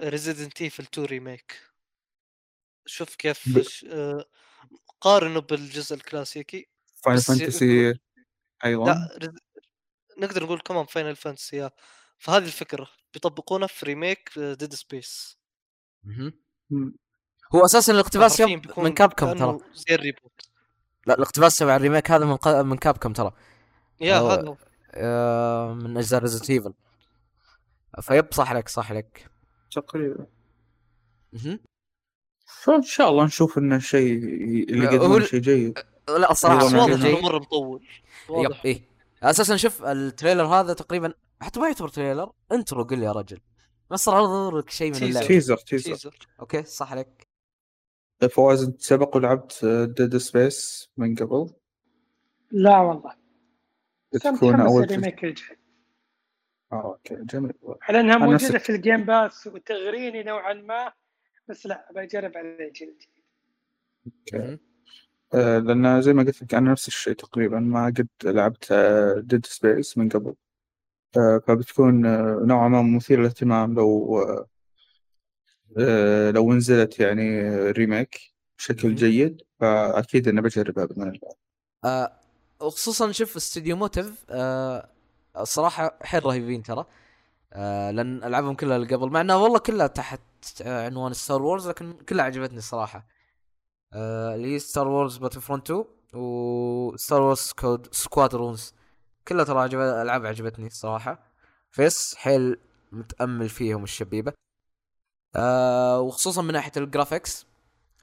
Resident Evil 2 remake شوف كيف ب- ش- آه قارنه بالجزء الكلاسيكي Final Fantasy أيضا. لا رز... نقدر نقول كمان Final Fantasy فهذه الفكرة. بيطبقونها في remake Dead Space. هو أساسا الاقتباس من Capcom ترى. كأنه زي ال reboot لا الاقتباس تبع ال remake هذا من. من Capcom ترى. yeah هذا. آه من أجزاء Resident Evil ف yep صح لك صح لك. تقريبا. مهم. فان شاء الله نشوف إن الشيء اللي ال- شيء جيد. لا الصراحه واضح. انه مرة مطول. yep. إيه. أساسا شوف ال trailer هذا تقريبا حتى ما يعتبر trailer intro قل يا رجل. بس راح اظهر لك شيء من. اللعبة. teaser teaser teaser okay صح لك فواز أنت سبق ولعبت Dead Space من قبل؟ لا والله. تكون أول ال remake الجاي okay جميل على أنها موجودة نفسك. في ال Game Pass وتغريني نوعا ما بس لا بجرب على الجيل الجديد okay. آه لأن زي ما قلت لك أنا نفس الشيء تقريبا ما قد لعبت Dead Space من قبل آه فبتكون آه نوعا ما مثير للاهتمام لو آه آه لو نزلت يعني remake بشكل. جيد فأكيد إني بجربها بإذن الله آه وخصوصا شوف استوديو Motive آه الصراحه حيل رهيبين ترى. آه لأن ألعابهم كلها اللي قبل مع إنها والله كلها تحت آه عنوان Star Wars لكن كلها عجبتني الصراحه آه اللي هي Star Wars Battlefront 2 و Star Wars كود Squadrons كلها ترى عجب ألعاب عجبتني الصراحه ف yes حيل متأمل فيهم الشبيبة. آه وخصوصا من ناحية ال graphics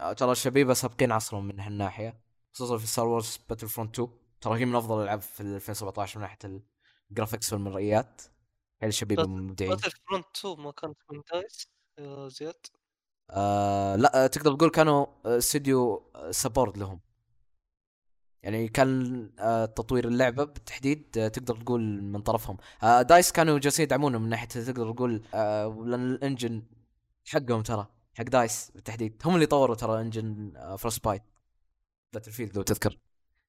آه ترى الشبيبة سابقين عصرهم من هالناحية خصوصا في Star Wars Battlefront 2 ترى هي من أفضل الألعاب في 2017 من ناحية ال graphics والمرئيات حيل الشبيبه بس- مبدعين؟ باتل فرونت 2 ما كانت من DICE يا زياد؟ آه لا آه، تقدر تقول كانوا آه، استوديو آه، support لهم. يعني كان آه، تطوير اللعبة بالتحديد آه، تقدر تقول من طرفهم. آه، DICE كانوا جالسين يدعمونه من ناحية تقدر تقول آه، لأن ال engine حقهم ترى حق DICE بالتحديد. هم اللي طوروا ترى engine Frostbite Battlefield لو تذكر.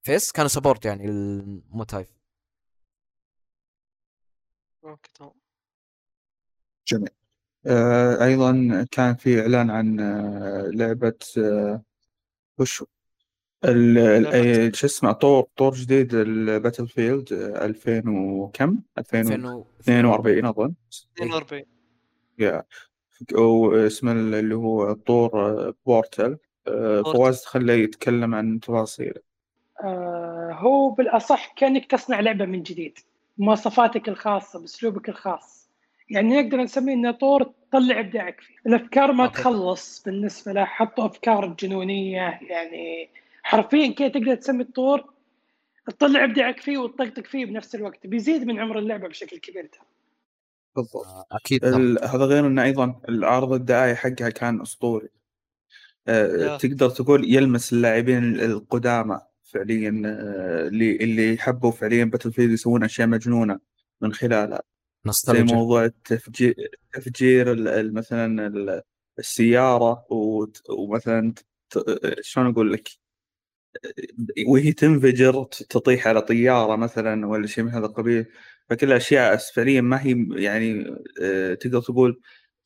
ف yes كانوا support يعني ال Motive okay تمام جميل. آه أيضا كان في إعلان عن آه لعبة آه وشو ال- ال- لعبة- شو اسمه طور طور جديد ال Battlefield 2000 وكم 2042 أظن. 42 yeah. واسمه اللي هو طور Portal آه، Portal. فواز خليه يتكلم عن تفاصيله. آه هو بالأصح كأنك تصنع لعبة من جديد. مواصفاتك الخاصة بأسلوبك الخاص. يعني نقدر نسميه إنه طور تطلع إبداعك فيه. الأفكار ما okay. تخلص بالنسبة له حطوا أفكار جنونية يعني حرفيا كذا تقدر تسمي الطور تطلع إبداعك فيه وتطقطق فيه بنفس الوقت بيزيد من عمر اللعبة بشكل كبير. ترى بالضبط. آه، أكيد هذا غير إنه أيضا العرض الدعائي حقها كان أسطوري. يا. تقدر تقول يلمس اللاعبين القدامى. فعليا آه، اللي اللي حبوا فعليا باتل فيلد يسوون أشياء مجنونة من خلالها. زي نوستالجيا. موضوع التفجير تفجير مثلا ال- السيارة ومثلا شلون أقول لك؟ وهي تنفجر تطيح على طيارة مثلا ولا شيء من هذا القبيل. فكل اشياء فعليا ما هي يعني آه، تقدر تقول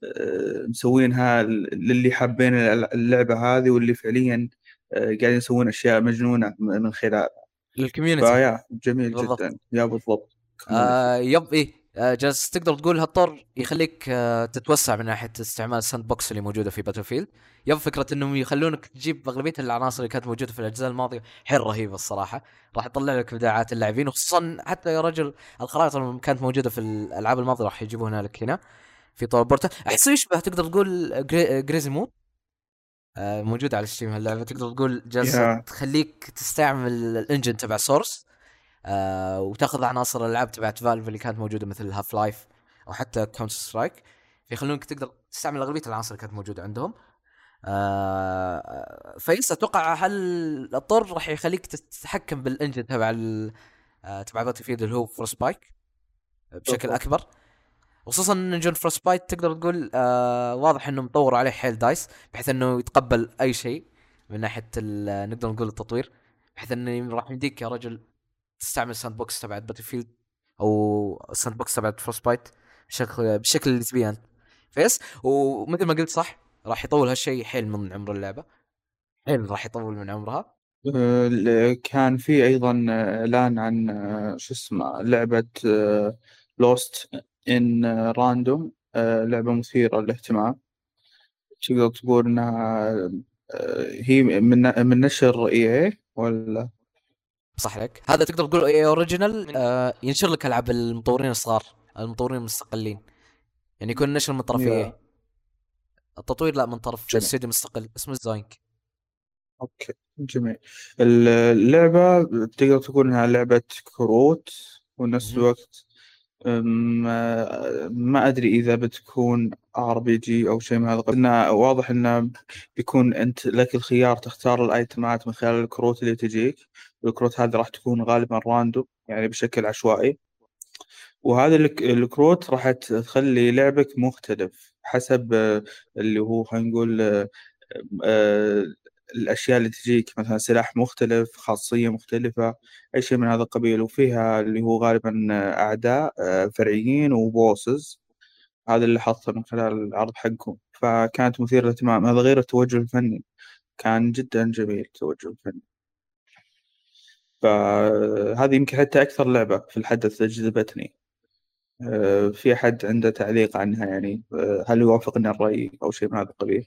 آه، مسوينها للي حابين اللعبة هذه واللي فعليا قاعدين يسوون أشياء مجنونة من خلال. لل community فيا جميل بالضبط. جدا. yeah بالضبط آه yep إيه آه جالس تقدر تقول هالطور يخليك آه تتوسع من ناحية استعمال ال sandbox اللي موجودة في Battlefield yep فكرة إنهم يخلونك تجيب أغلبية العناصر اللي كانت موجودة في الأجزاء الماضية. حيل رهيبه الصراحة. راح تطلع لك إبداعات اللاعبين وخصوصا حتى يا رجل الخرائط اللي كانت موجودة في الألعاب الماضية راح يجيبونها لك هنا في طور Portal أحسه يشبه تقدر تقول Garry... Garry's Mod آه موجود على Steam هاللعبه تقدر تقول جالسه Yeah. تخليك تستعمل ال engine تبع Source آه وتاخذ عناصر الألعاب تبعت Valve اللي كانت موجودة مثل Half-Life أو حتى Counter-Strike فيخلونك تقدر تستعمل أغلبية العناصر اللي كانت موجودة عندهم آه ف yes أتوقع هل الطور راح يخليك تتحكم بال engine تبع آه تبع Battlefield اللي هو Frostbite بشكل. أكبر خصوصا إن engine Frostbite تقدر تقول آه واضح إنه مطور عليه حيل دايس بحيث إنه يتقبل أي شيء من ناحية نقدر نقول التطوير بحيث إنه راح يمديك يا رجل تستعمل sandbox تبعت Battlefield أو sandbox تبعت Frostbite بشكل بشكل اللي تبيه انت فيس ومثل ما قلت صح راح يطول هالشيء حيل من عمر اللعبة. حيل راح يطول من عمرها. آه، كان في أيضا آه، إعلان عن آه، شو اسمه لعبة Lost in Random لعبة مثيرة للاهتمام. تقدر تقول إنها آه، هي من من نشر EA ولا؟ صح لك. هذا تقدر تقول EA Original ينشر لك ألعاب المطورين الصغار المطورين المستقلين. يعني يكون نشر من طرف EA. التطوير لا من طرف. استوديو مستقل اسمه Zoink okay جميل. اللعبة تقدر تقول إنها لعبة كروت ونفس. الوقت ما, ما أدري إذا بتكون RPG أو شيء من هذا إنه واضح انه بيكون أنت لك الخيار تختار الايتمات من خلال الكروت اللي تجيك. الكروت هذه راح تكون غالبا راندوم يعني بشكل عشوائي. وهذه الك- الكروت راح تخلي لعبك مختلف حسب اللي هو خلينا نقول الأشياء اللي تجيك مثلا سلاح مختلف خاصية مختلفة أي شيء من هذا القبيل. وفيها اللي هو غالبا أعداء آه، فرعيين وبوسز. هذا اللي حطه من خلال العرض حقهم. فكانت مثيرة للاهتمام. هذا غير التوجه الفني. كان جدا جميل التوجه الفني. فهذه يمكن حتى أكثر لعبة في الحدث جذبتني آه، في أحد عنده تعليق عنها يعني؟ آه، هل يوافقني الرأي أو شيء من هذا القبيل؟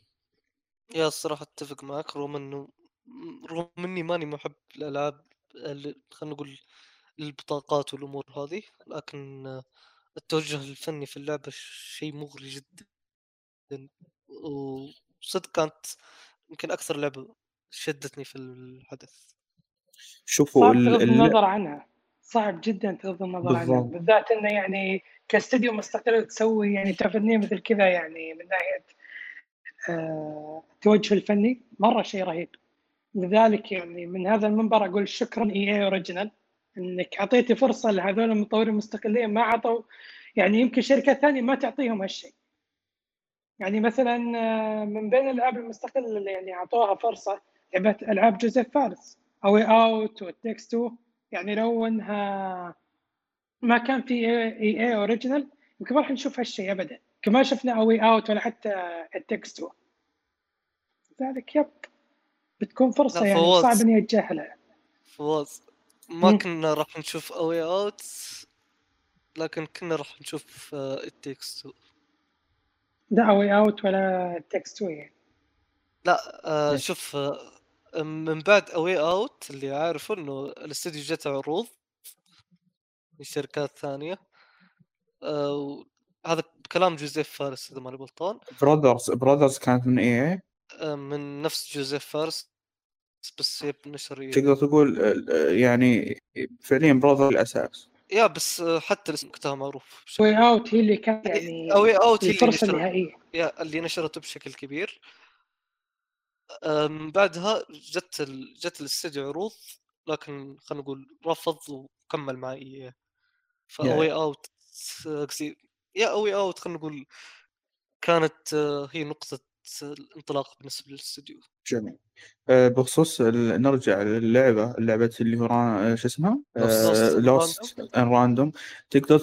يا الصراحة أتفق معك رغم إنه رغم إني ماني محب الألعاب اللي- خلينا نقول البطاقات والأمور هذه لكن آه، التوجه الفني في اللعبة شيء مغري جدا. وصدق كانت يمكن أكثر لعبة شدتني في الحدث. شوفوا صعب ال- تغض ال- النظر عنها. صعب جدا تغض النظر عنها. بالضبط. بالذات إنه يعني كاستديو مستقل تسوي يعني تفنيه مثل كذا يعني من ناحية التوجه الفني مرة شيء رهيب. لذلك يعني من هذا المنبر أقول شكرا إي اي أوريجينال إنك أعطيتي فرصة لهذول المطورين المستقلين ما عطوا يعني يمكن شركات ثانية ما تعطيهم هالشيء. يعني مثلا آه، من بين الألعاب المستقلة اللي يعني أعطوها فرصة لعبة ألعاب جوزيف فارس أو It Takes 2 يعني لو إنها ما كان في EA Original يمكن ما راح نشوف هالشيء ابدا. كما شفنا A Way Out ولا حتى It Takes 2 لذلك yep بتكون فرصة يعني فواز. صعب إني أتجاهلها فواز ما. كنا راح نشوف A Way Out لكن كنا راح نشوف It Takes 2 لا A Way Out ولا It Takes 2 يعني لا آه؟ شوف آه من بعد A Way Out اللي عارفه إنه الاستديو جته عروض من شركات ثانية آه هذا كلام جوزيف فارس إذا ماني غلطان. Brothers Brothers كانت من EA آه من نفس جوزيف فارس بس هي بنشر. تقدر تقول آه، يعني فعليا Brothers الاساس yeah بس آه، حتى الاسم وقتها معروف A Way Out هي اللي كانت يعني A Way Out هي اللي الفرصة نشرت. النهائية. yeah اللي نشرته بشكل كبير. آه، من بعدها جت ال... جت الاستديو عروض لكن خلينا نقول رفض وكمل مع EA ف A Way Out قصدي yeah A Way Out خلينا نقول كانت آه، هي نقطة الانطلاق بالنسبة للاستديو جميل. آه، بخصوص نرجع للعبة اللعبة اللي هو آه، شو اسمها؟ Lost in Random تقدر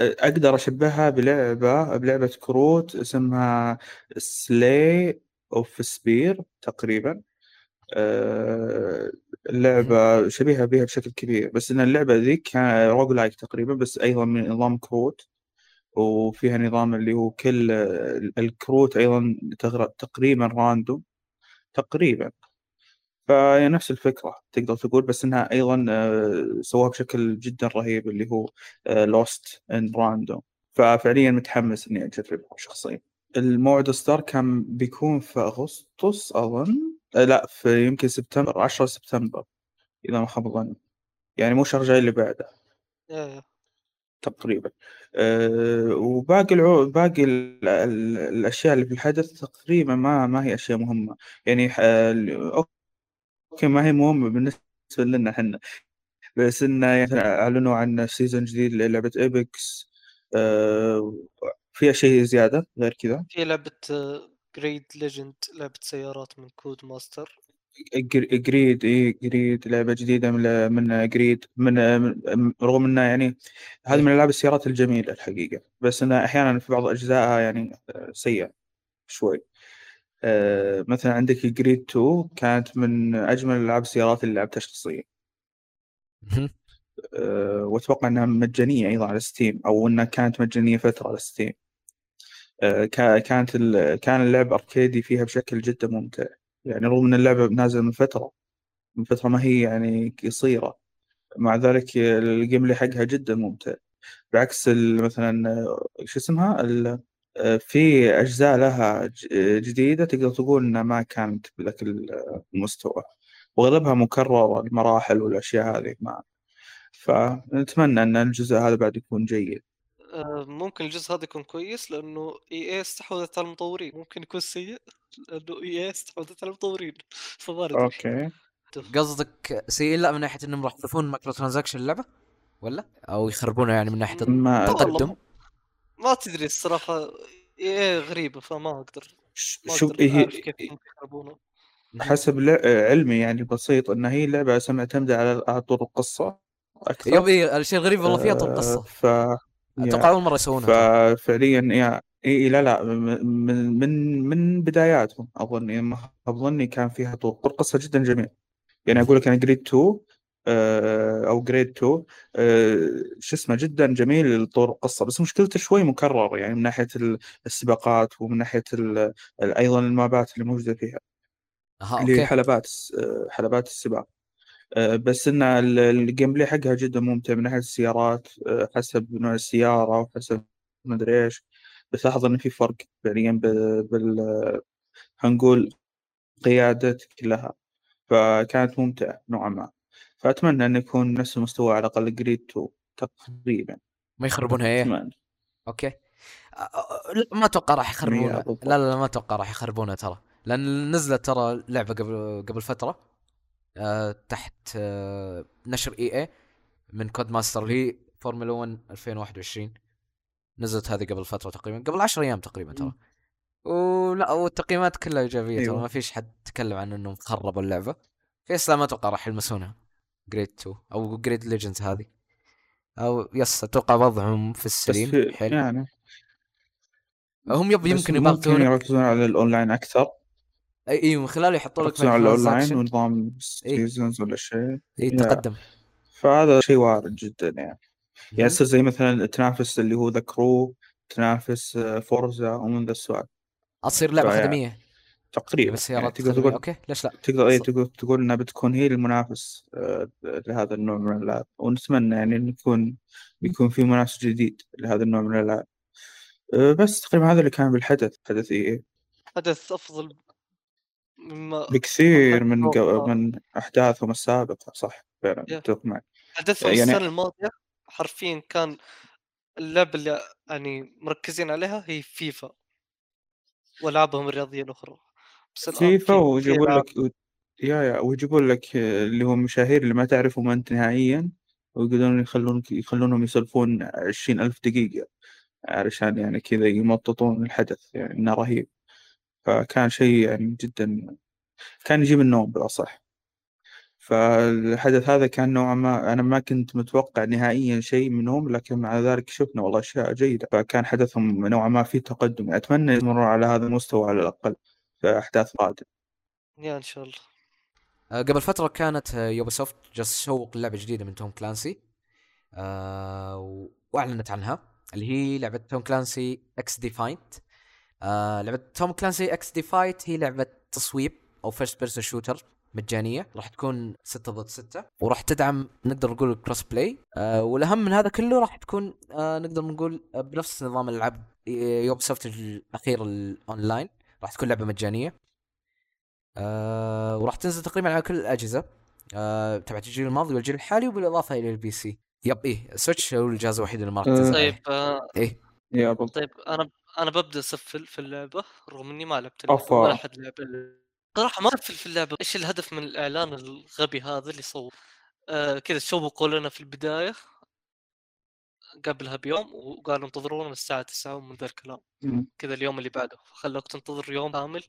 آه، أقدر أشبهها بلعبة بلعبة كروت اسمها Slay the Spire تقريبا. آه، اللعبة شبيهة بها بشكل كبير. بس إن اللعبة ذيك كان roguelike تقريبا بس أيضا من نظام كروت. وفيها نظام اللي هو كل الكروت أيضا تقريبا random تقريبا. فهي نفس الفكرة تقدر تقول بس إنها أيضا آه، سووها بشكل جدا رهيب اللي هو Lost in Random ففعليا متحمس إني أجربها شخصيا. الموعد ستار كان بيكون في أغسطس أظن. آه، لا في يمكن سبتمبر 10 سبتمبر إذا ما خاب ظني. يعني مو شهر جاي اللي بعده. تقريبا. أه وباقي العو... باقي ال... ال... الأشياء اللي في الحدث تقريبا ما ما هي أشياء مهمة. يعني ح... okay ما هي مهمة بالنسبة لنا إحنا. بس انه يعني أعلنوا عن season جديد للعبة Apex أه في شيء زيادة غير كذا؟ في لعبة Grid Legends لعبة سيارات من Codemasters Grid اي Grid لعبة جديدة من من Grid من رغم إنها يعني هذه من ألعاب السيارات الجميلة الحقيقة بس انها أحيانا في بعض أجزائها يعني آه، سيئة شوي. آه، مثلا عندك Grid 2 كانت من أجمل ألعاب السيارات اللي لعبتها شخصيا. آه، وأتوقع إنها مجانية أيضا على Steam أو إنها كانت مجانية فترة على Steam كا- كانت ال- كان اللعب أركيدي فيها بشكل جدا ممتع. يعني رغم إن اللعبة نازلة من فترة من فترة ما هي يعني قصيرة. مع ذلك ال gameplay حقها جدا ممتع. بعكس مثلا شو اسمها؟ في أجزاء لها جديدة تقدر تقول إنها ما كانت بذاك ال- المستوى. واغلبها مكرر المراحل والأشياء هذه ما. فنتمنى إن الجزء هذا بعد يكون جيد. ممكن الجزء هذا يكون كويس لأنه EA استحوذت على المطورين ممكن يكون سيء لأنه EA استحوذت على المطورين. فما okay. قصدك سيء لا من ناحية إنهم راح يضيفون microtransaction اللعبه ولا؟ أو يخربونها يعني من ناحية التقدم؟ ما تدري الصراحة. إي غريبة فما أقدر. ما شوف أقدر هي يخربونه. حسب لع- علمي يعني بسيط إن هي لعبة اسمها معتمده على طور القصة أكثر. يوم إي الشيء الغريب والله فيها طول آه، قصه ف أتوقع أول مرة يسوونها. ففعليا يا اي لا لا من من من بداياتهم أظن يعني اظني كان فيها طور قصة جدا جميل يعني أقول لك أنا Grid 2 آه، أو Grid 2 آه، شو اسمه جدا جميل طور القصة بس مشكلته شوي مكرر يعني من ناحية ال- السباقات ومن ناحية أيضا المابات اللي موجودة فيها. أها اللي هي حلبات آه، حلبات السباق. بس إن ال- ال gameplay حقها جدا ممتع من ناحية السيارات آه، حسب نوع السيارة وحسب ما أدري إيش. بس لاحظ إن في فرق فعليا ب- بال هنقول قيادتك لها فكانت ممتعة نوعا ما. فأتمنى انه يكون نفس المستوى على الأقل Grid 2 تقريبا. ما يخربونها إيه؟ أتمنى. أوكي. ما أتوقع راح يخربونها. لا لا ما أتوقع راح يخربونها ترى. لأن نزلت ترى لعبة قبل قبل فترة. آه تحت آه نشر EA من Codemasters هي فورمولا 1 2021 نزلت هذه قبل فترة تقريبا قبل 10 أيام تقريبا ترى. ولا والتقييمات كلها إيجابية ترى أيوة. ما فيش حد تكلم عن إنهم خربوا اللعبة. في إسلام ما أتوقع راح يلمسونها. Grid 2 أو Grid Legends هذه. أو yes أتوقع وضعهم في السليم. حلو. يعني. هم يب يمكن يبغون يركزون على الأونلاين أكثر. اي أي من خلاله يحطوا لك على الأونلاين. ونظام. seasons ولا شيء. إي. تقدم. فهذا شيء وارد جدا يعني. يعني. يصير زي مثلا تنافس اللي هو The Crew تنافس آه، Forza ومن ذا السؤال. أصير لعبة خدمية. تقريبا. بس يعني تقدر تقول أوكي ليش لا؟ تقدر إي تقول تقول إنها بتكون هي المنافس آه، لهذا النوع من الألعاب. ونتمنى يعني انه يكون يكون في منافس جديد لهذا النوع من الألعاب. آه، بس تقريبا هذا اللي كان بالحدث حدث اي حدث أفضل بكثير من أتوقع. من أحداثهم السابقة صح فعلا. اتفق معك. حدثهم يعني- السنة الماضية حرفيا كان اللعبه اللي يعني مركزين عليها هي فيفا. وألعابهم الرياضية الأخرى. بس فيفا في- في ويجيبون لك يا يا ويجيبون لك آه، اللي هم مشاهير اللي ما تعرفهم أنت نهائيا ويقدرون يخلون يخلونهم يسولفون عشرين ألف دقيقة علشان يعني كذا يمططون الحدث يعني إنه رهيب. فكان شيء يعني جدا كان يجيب النوم بالأصح. فالحدث هذا كان نوعا ما أنا ما كنت متوقع نهائيا شيء منهم لكن مع ذلك شفنا والله أشياء جيدة. فكان حدثهم نوعا ما في تقدم. أتمنى يستمروا على هذا المستوى على الأقل في أحداث قادمة. يا إن شاء الله. آه، قبل فترة كانت Ubisoft جالسه تسوق لعبة جديدة من Tom Clancy. آه و- وأعلنت عنها اللي هي لعبة Tom Clancy XDefiant آه لعبة Tom Clancy XDefiant هي لعبة تصويب أو first person shooter مجانية. راح تكون 6 ضد 6 وراح تدعم نقدر نقول ال crossplay آه والأهم من هذا كله راح تكون آه نقدر نقول آه بنفس نظام الألعاب Ubisoft الأخير الأونلاين. راح تكون لعبة مجانية. آه وراح تنزل تقريبا على كل الأجهزة. آه تبعت الجيل الماضي والجيل الحالي وبالإضافة إلى ال PC يب إيه Switch هو الجهاز الوحيد اللي ما راح أه. تنزل. طيب. آه إيه. يا بالضبط طيب أنا أنا ببدا اسفل في اللعبة رغم إني ما لعبت اللعبة. ولا حد لعب. صراحة ما اسفل في اللعبة إيش الهدف من الإعلان الغبي هذا اللي صور آه كذا شوقوا لنا في البداية قبلها بيوم وقالوا انتظرونا الساعة 9 ومن ذا الكلام. كذا اليوم اللي بعده فخلوك تنتظر يوم كامل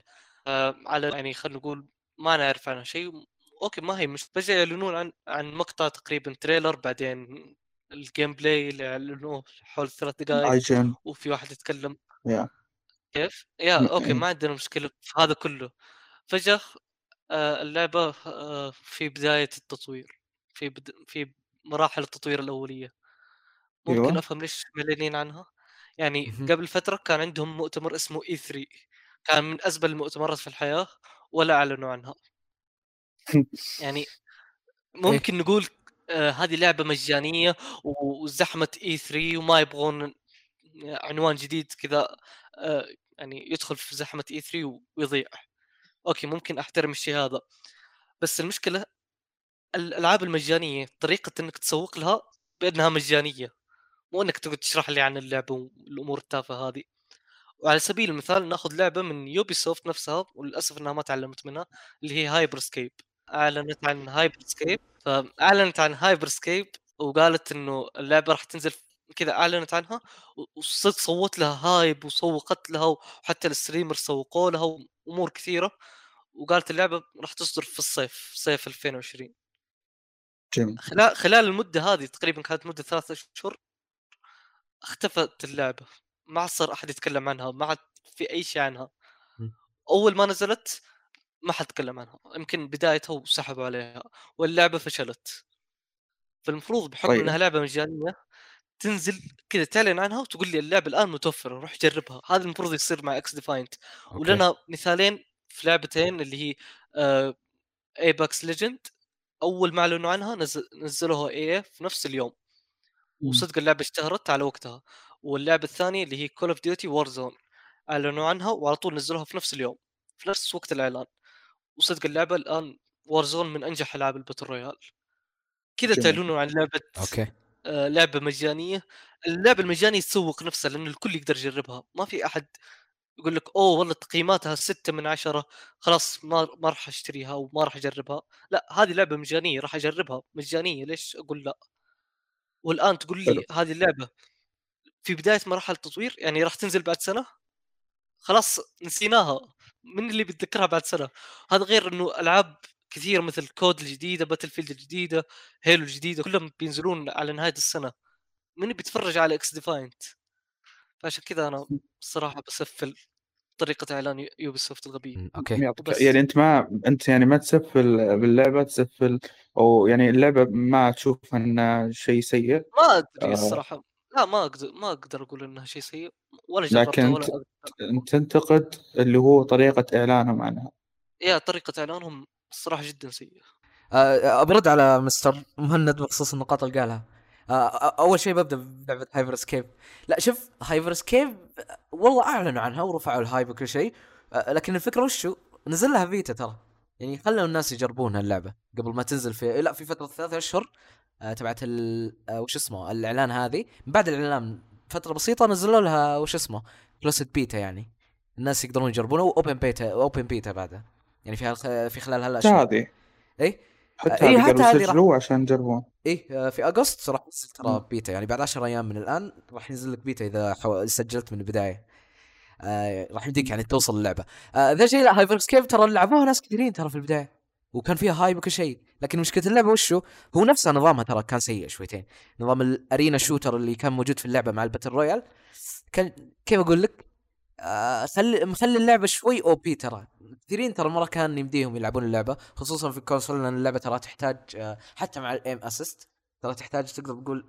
آه على يعني خلينا نقول ما نعرف عنها شيء أوكي ما هي مش فجاه يعلنون عن عن مقطع تقريبا trailer بعدين ال gameplay اللي اعلنوه حول ثلاث دقائق وفي واحد يتكلم. يا كيف؟ يا م- أوكي إيه. ما عندنا مشكلة في هذا كله. فجأة آه اللعبة آه في بداية التطوير في بد... في مراحل التطوير الأولية. ممكن أيوة. أفهم ليش معلنين عنها؟ يعني. قبل فترة كان عندهم مؤتمر اسمه E3 كان من ازبل المؤتمرات في الحياة ولا أعلنوا عنها. يعني ممكن نقول آه هذه لعبة مجانية وزحمة E3 وما يبغون عنوان جديد كذا آه يعني يدخل في زحمة E3 ويضيع. أوكي ممكن أحترم الشيء هذا. بس المشكلة الألعاب المجانية طريقة إنك تسوق لها بأنها مجانية. مو إنك تقعد تشرح لي عن اللعبة والأمور التافهة هذه. وعلى سبيل المثال نأخذ لعبة من Ubisoft نفسها وللأسف إنها ما تعلمت منها اللي هي Hyper Scape أعلنت عن Hyper Scape فأعلنت عن Hyper Scape وقالت إنه اللعبة راح تنزل كذا أعلنت عنها وصدق سوت لها hype وسوقت لها وحتى ال streamer سوقوا لها وأمور كثيرة وقالت اللعبة راح تصدر في الصيف صيف 2020 جميل. خلال خلال المدة هذه تقريبا كانت مدة ثلاثة أشهر اختفت اللعبة. ما صار أحد يتكلم عنها ما عاد في أي شيء عنها. أول ما نزلت ما حد تكلم عنها يمكن بدايتها وسحبوا عليها واللعبة فشلت فالمفروض بحكم طيب. إنها لعبة مجانية تنزل كذا تعلن عنها وتقول لي اللعبة الآن متوفرة روح جربها هذا المفروض يصير مع XDefiant. ولنا مثالين في لعبتين اللي هي آه، Apex Legends أول ما أعلنوا عنها نزل نزلوها إي في نفس اليوم. وصدق اللعبة اشتهرت على وقتها واللعبة الثانية اللي هي Call of Duty Warzone أعلنوا عنها وعلى طول نزلوها في نفس اليوم في نفس وقت الإعلان وصدق اللعبة الآن Warzone من أنجح العاب ال battle royale. كذا. تعلنوا عن لعبة أوكي. آه، لعبة مجانية. اللعبة المجانية تسوق نفسها لأن الكل يقدر يجربها. ما في أحد يقول لك أوه والله تقييماتها ستة من عشرة خلاص ما ما راح أشتريها أو ما راح أجربها. لا هذه لعبة مجانية راح أجربها. مجانية ليش أقول لا؟ والآن تقول حلو. لي هذه اللعبة في بداية مراحل التطوير يعني راح تنزل بعد سنة؟ خلاص نسيناها. من اللي بيتذكرها بعد سنة. هذا غير إنه ألعاب كثير مثل COD الجديدة Battlefield الجديدة Halo الجديدة كلهم بينزلون على نهاية السنة. من بيتفرج على XDefiant فعشان كذا أنا الصراحه بسفل طريقة إعلان Ubisoft الغبيه okay. وبس. يعني أنت ما أنت يعني ما تسفل باللعبة تسفل أو يعني اللعبة ما تشوف إنها شيء سيء؟ ما أدري آه. الصراحة. لا ما أقدر ما أقدر أقول إنها شيء سيء ولا جربتها لكن ولا أنت أقدر. تنتقد اللي هو طريقة إعلانهم عنها. يا طريقة إعلانهم الصراحه جدا سيئة. آه، برد على مستر مهند بخصوص النقاط اللي قالها. آه، أول شيء ببدأ بلعبة Hyper Scape لا شوف Hyper Scape والله أعلنوا عنها ورفعوا ال hype وكل شيء آه، لكن الفكرة وشو؟ نزل لها فيتا ترى. يعني خلوا الناس يجربون اللعبه قبل ما تنزل في لا في فترة ثلاثة أشهر آه، تبعت ال... آه، وش اسمه الإعلان هذه. من بعد الإعلان فترة بسيطة نزلوا لها وش اسمه closed beta يعني. الناس يقدرون يجربونها و open beta open beta بعدها. يعني في. في خلال هالأشهر. هذه. اي حتى إيه، حتى هذه راح- عشان يجربون. إيه آه، في أغسطس راح ينزل ترى. بيتا يعني بعد 10 أيام من الآن راح ينزل لك بيتا إذا حو... سجلت من البداية. آه راح يمديك يعني توصل اللعبه آه ذا شيء لا Hyper Scape ترى لعبوها ناس كثيرين ترى في البداية وكان فيها hype وكل شيء لكن مشكلة اللعبة وشو؟ هو نفسها نظامها ترى كان سيء شويتين. نظام ال arena shooter اللي كان موجود في اللعبة مع ال battle royale كان كيف أقول لك؟ آه خلي مخلي اللعبة شوي OP ترى. كثيرين ترى مرة كان يمديهم يلعبون اللعبة خصوصا في ال console لأن اللعبة ترى تحتاج آه حتى مع ال aim assist ترى تحتاج تقدر تقول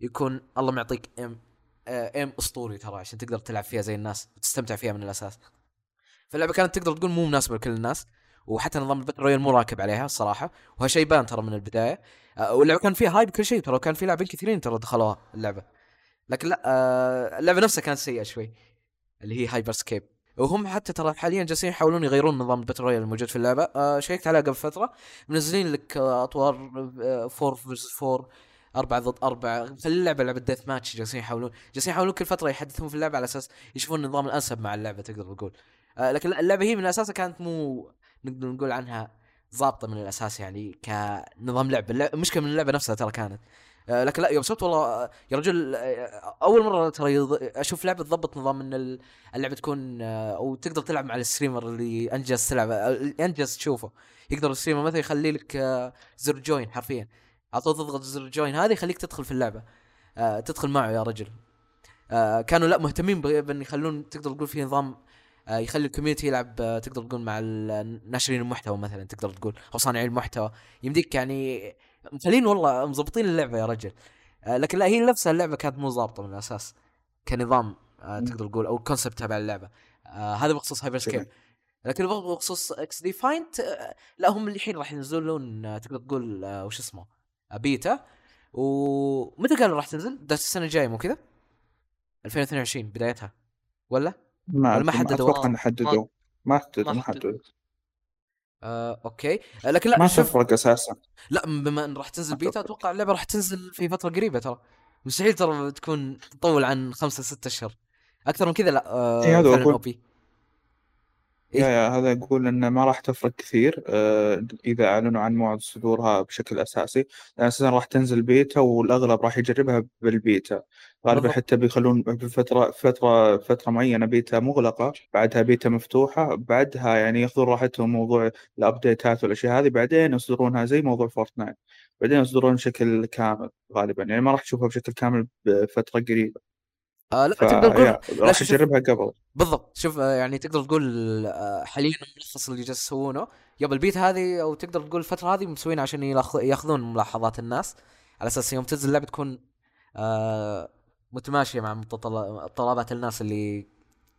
يكون الله معطيك aim آه، aim اسطوري ترى عشان تقدر تلعب فيها زي الناس وتستمتع فيها من الأساس. فاللعبة كانت تقدر تقول مو مناسبة لكل الناس وحتى نظام ال battle royale مو راكب عليها الصراحة وهالشيء بان ترى من البداية. آه، واللعبة كان فيها hype كل شيء ترى كان في لاعبين كثيرين ترى دخلوها اللعبة. لكن لا آه، اللعبة نفسها كانت سيئة شوي اللي هي Hyper Scape وهم حتى ترى حاليا جالسين يحاولون يغيرون نظام ال battle royale الموجود في اللعبة. آه شيكت عليها قبل فترة. منزلين لك آه أطوار 4 versus 4 أربعة ضد أربعة. خلي اللعبة لعبة deathmatch جالسين يحاولون جالسين يحاولون كل فترة يحدثون في اللعبة على أساس يشوفون النظام الأنسب مع اللعبة تقدر تقول. آه لكن اللعبة هي من أساسها كانت مو نقدر نقول عنها ضابطة من الأساس يعني كنظام لعبة. اللعبة مشكلة من اللعبة نفسها ترى كانت. آه لكن لا يوم صرت والله آه، يا رجل آه، أول مرة ترى يض- أشوف لعبة تضبط نظام إن ال- اللعبة تكون آه، أو تقدر تلعب مع ال streamer اللي أنت جالس تلعب أنت جالس تشوفه. يقدر ال streamer مثلا يخلي لك زر join حرفيا. على طول تضغط زر join هذا يخليك تدخل في اللعبة. آه تدخل معه يا رجل. آه كانوا لا مهتمين بأن يخلون تقدر تقول في نظام آه يخلي ال community يلعب آه تقدر تقول مع ال- ناشرين المحتوى مثلا تقدر تقول أو صانعين المحتوى. يمديك يعني مخلين والله مظبطين اللعبة يا رجل. آه لكن لا هي نفسها اللعبة كانت مو ظابطة من الأساس كنظام آه تقدر تقول أو ال concept تبع اللعبة. آه هذا بخصوص Hyper Scape جميل. لكن بخصوص XDefiant لا هم الحين راح ينزلون آه، تقدر تقول آه، وش اسمه؟ آه، بيتا ومتى قالوا راح تنزل؟ ده السنة الجاية مو كذا؟ 2022 بدايتها ولا؟ ما ولا ما حددوا؟ أتوقع ان حددوا ما حددوا ما حددوا. آه، okay آه، لكن لا ما شوف تفرق أساسا لا بما إن راح تنزل بيتا. أتوقع اللعبة راح تنزل في فترة قريبة ترى مستحيل ترى تكون تطول عن خمسة ستة أشهر أكثر من كذا لا آه إيه، هذا فعلا. إيه؟ يا يا هذا يقول انه ما راح تفرق كثير آه، إذا أعلنوا عن موعد صدورها بشكل أساسي لأن أساسا راح تنزل بيتا والأغلب راح يجربها بالبيتا غالبا. حتى بيخلون بفترة فترة فترة معينة بيتا مغلقة بعدها بيتا مفتوحة بعدها يعني ياخذون راحتهم موضوع ال update ات والأشياء هذه بعدين يصدرونها زي موضوع Fortnite بعدين يصدرون بشكل كامل غالبا يعني ما راح تشوفها بشكل كامل بفترة قريبة آه لا ف تقدر تقول راح شوف- تجربها قبل. بالضبط. شوف آه، يعني تقدر تقول آه، حاليا الملخص اللي جالس يسوونه. يب البيت هذه أو تقدر تقول الفترة هذه مسوينها عشان يأخذون ملاحظات الناس. على أساس يوم تنزل اللعبة تكون آه متماشية مع طلبات الناس اللي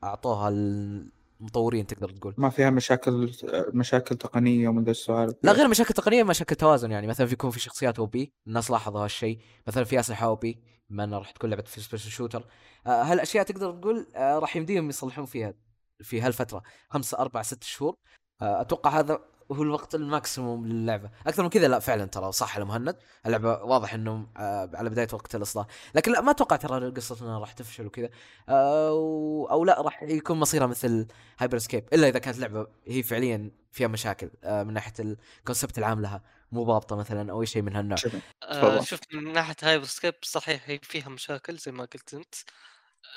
أعطوها المطورين تقدر تقول. ما فيها مشاكل مشاكل تقنية ومن ذا السوالف لا غير مشاكل تقنية مشاكل توازن. يعني مثلا بيكون في شخصيات OP الناس لاحظوا هالشيء. مثلا في أسلحة OP. بما انها راح تكون لعبة في special shooter هالأشياء تقدر تقول آه راح يمديهم يصلحون فيها في هالفترة خمسة أربع ست شهور. آه أتوقع هذا هو الوقت ال maximum للعبة. أكثر من كذا لا فعلا ترى صح المهند اللعبة واضح انه آه على بداية وقت الإصدار. لكن لا ما أتوقع ترى قصة إنها راح تفشل وكذا. آه أو لا راح يكون مصيرها مثل Hyper Scape إلا إذا كانت لعبة هي فعليا فيها مشاكل آه من ناحية ال concept العام لها. مو ضابطة مثلا أو شيء من هالنوع. شوف آه. شوف من ناحية Hyper Scape صحيح هي فيها مشاكل زي ما قلت أنت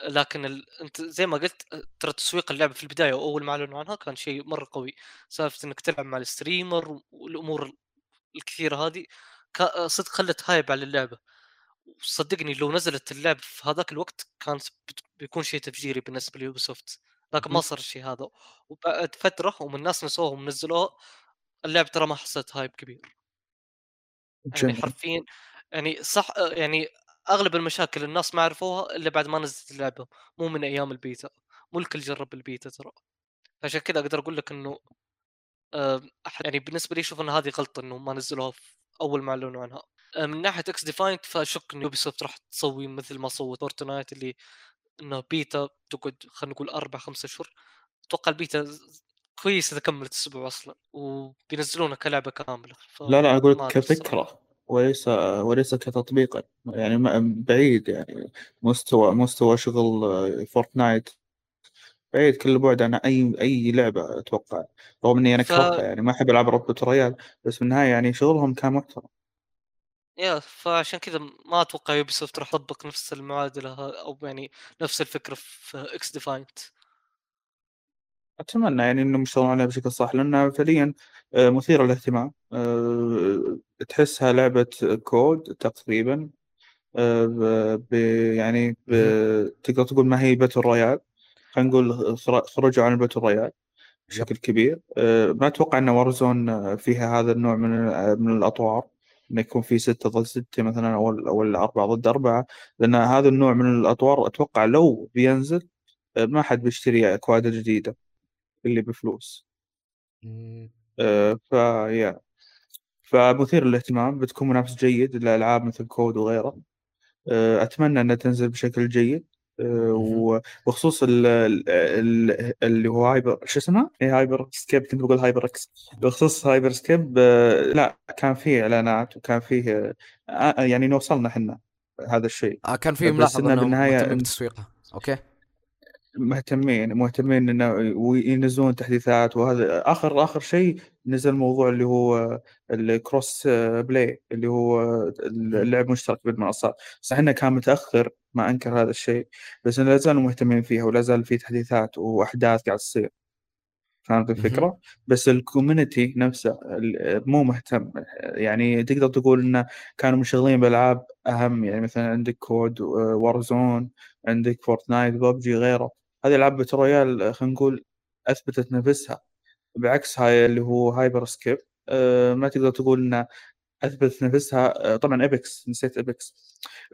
لكن ال... أنت زي ما قلت ترى تسويق اللعبة في البداية وأول ما أعلنوا عنها كان شيء مرة قوي. سالفة إنك تلعب مع ال streamer والأمور الكثيرة هذه كا- آه، صدق خلت hype على اللعبة. وصدقني لو نزلت اللعبة في هذاك الوقت كان بت- بيكون شيء تفجيري بالنسبة ل Ubisoft لكن ما. صار الشيء هذا. وبعد فترة ومن الناس نسوها ونزلوها اللعبة ترى ما حصلت hype كبير. يعني حرفيا يعني صح يعني أغلب المشاكل الناس ما عرفوها إلا بعد ما نزلت اللعبة مو من أيام البيتا مو الكل جرب البيتا ترى. عشان كذا أقدر أقول لك إنه آه، يعني بالنسبة لي أشوف إن هذه غلطة إنه ما نزلوها في أول ما أعلنوا عنها. آه، من ناحية XDefiant فأشك إن Ubisoft راح تسوي مثل ما سوت Fortnite اللي إنه بيتا تقعد خلينا نقول أربع خمسة اشهر أتوقع البيتا كويس إذا كملت أسبوع أصلا وبينزلونها كلعبة كاملة ف... لا لا أقول لك. كفكرة وليس وليس كتطبيقا يعني بعيد يعني مستوى مستوى شغل آه، Fortnite بعيد كل البعد عن أي أي لعبة أتوقع رغم إني أنا ف- كرهتها يعني ما أحب ألعب رب ريال بس في النهاية يعني شغلهم كان محترم يا فعشان كذا ما أتوقع Ubisoft راح تطبق نفس المعادلة أو يعني نفس الفكرة في XDefiant أتمنى يعني إنهم يشتغلون عليها بشكل صح لأنها فعليا آه، مثيرة للاهتمام. آه، تحسها لعبة COD تقريبا آه، ب- ب- يعني ب- تقدر تقول ما هي battle royale خلينا نقول خر- خرجوا عن ال battle royale بشكل كبير. آه، ما أتوقع إن Warzone فيها هذا النوع من من الأطوار انه يكون في ستة ضد ستة مثلا أو أو أربعة ضد أربعة لأن هذا النوع من الأطوار أتوقع لو بينزل آه، ما حد بيشتري أكواد جديدة. اللي بفلوس. آه، فيا فمثير للاهتمام بتكون منافس جيد للألعاب مثل COD وغيره. آه، أتمنى أنها تنزل بشكل جيد. آه، و- وخصوص ال- ال- ال- اللي هو Hyper شو اسمها؟ اي Hyper Scape كنت بقول HyperX بخصوص Hyper Scape آه، لا كان فيه إعلانات وكان فيه آه، يعني نوصلنا إحنا هذا الشيء. آه كان في بس ملاحظ إنه انهم بالنهاية مهتمين إن- بتسويقها. okay. مهتمين مهتمين إنه وينزلون تحديثات وهذا. آخر آخر شيء نزل موضوع اللي هو ال crossplay اللي هو اللعب مشترك بالمنصات صح إنه كان متأخر ما أنكر هذا الشيء بس لا زالوا مهتمين فيها ولا زال في تحديثات وأحداث قاعد تصير. فهمت الفكرة؟ بس ال community نفسه مو مهتم. يعني تقدر تقول إنه كانوا منشغلين بالالعاب أهم. يعني مثلا عندك COD Warzone عندك Fortnite PUBG غيره. هذه ألعاب battle royale خلينا نقول أثبتت نفسها بعكس هاي اللي هو Hyper Scape أه، ما تقدر تقول إنها أثبتت نفسها أه، طبعا Apex نسيت Apex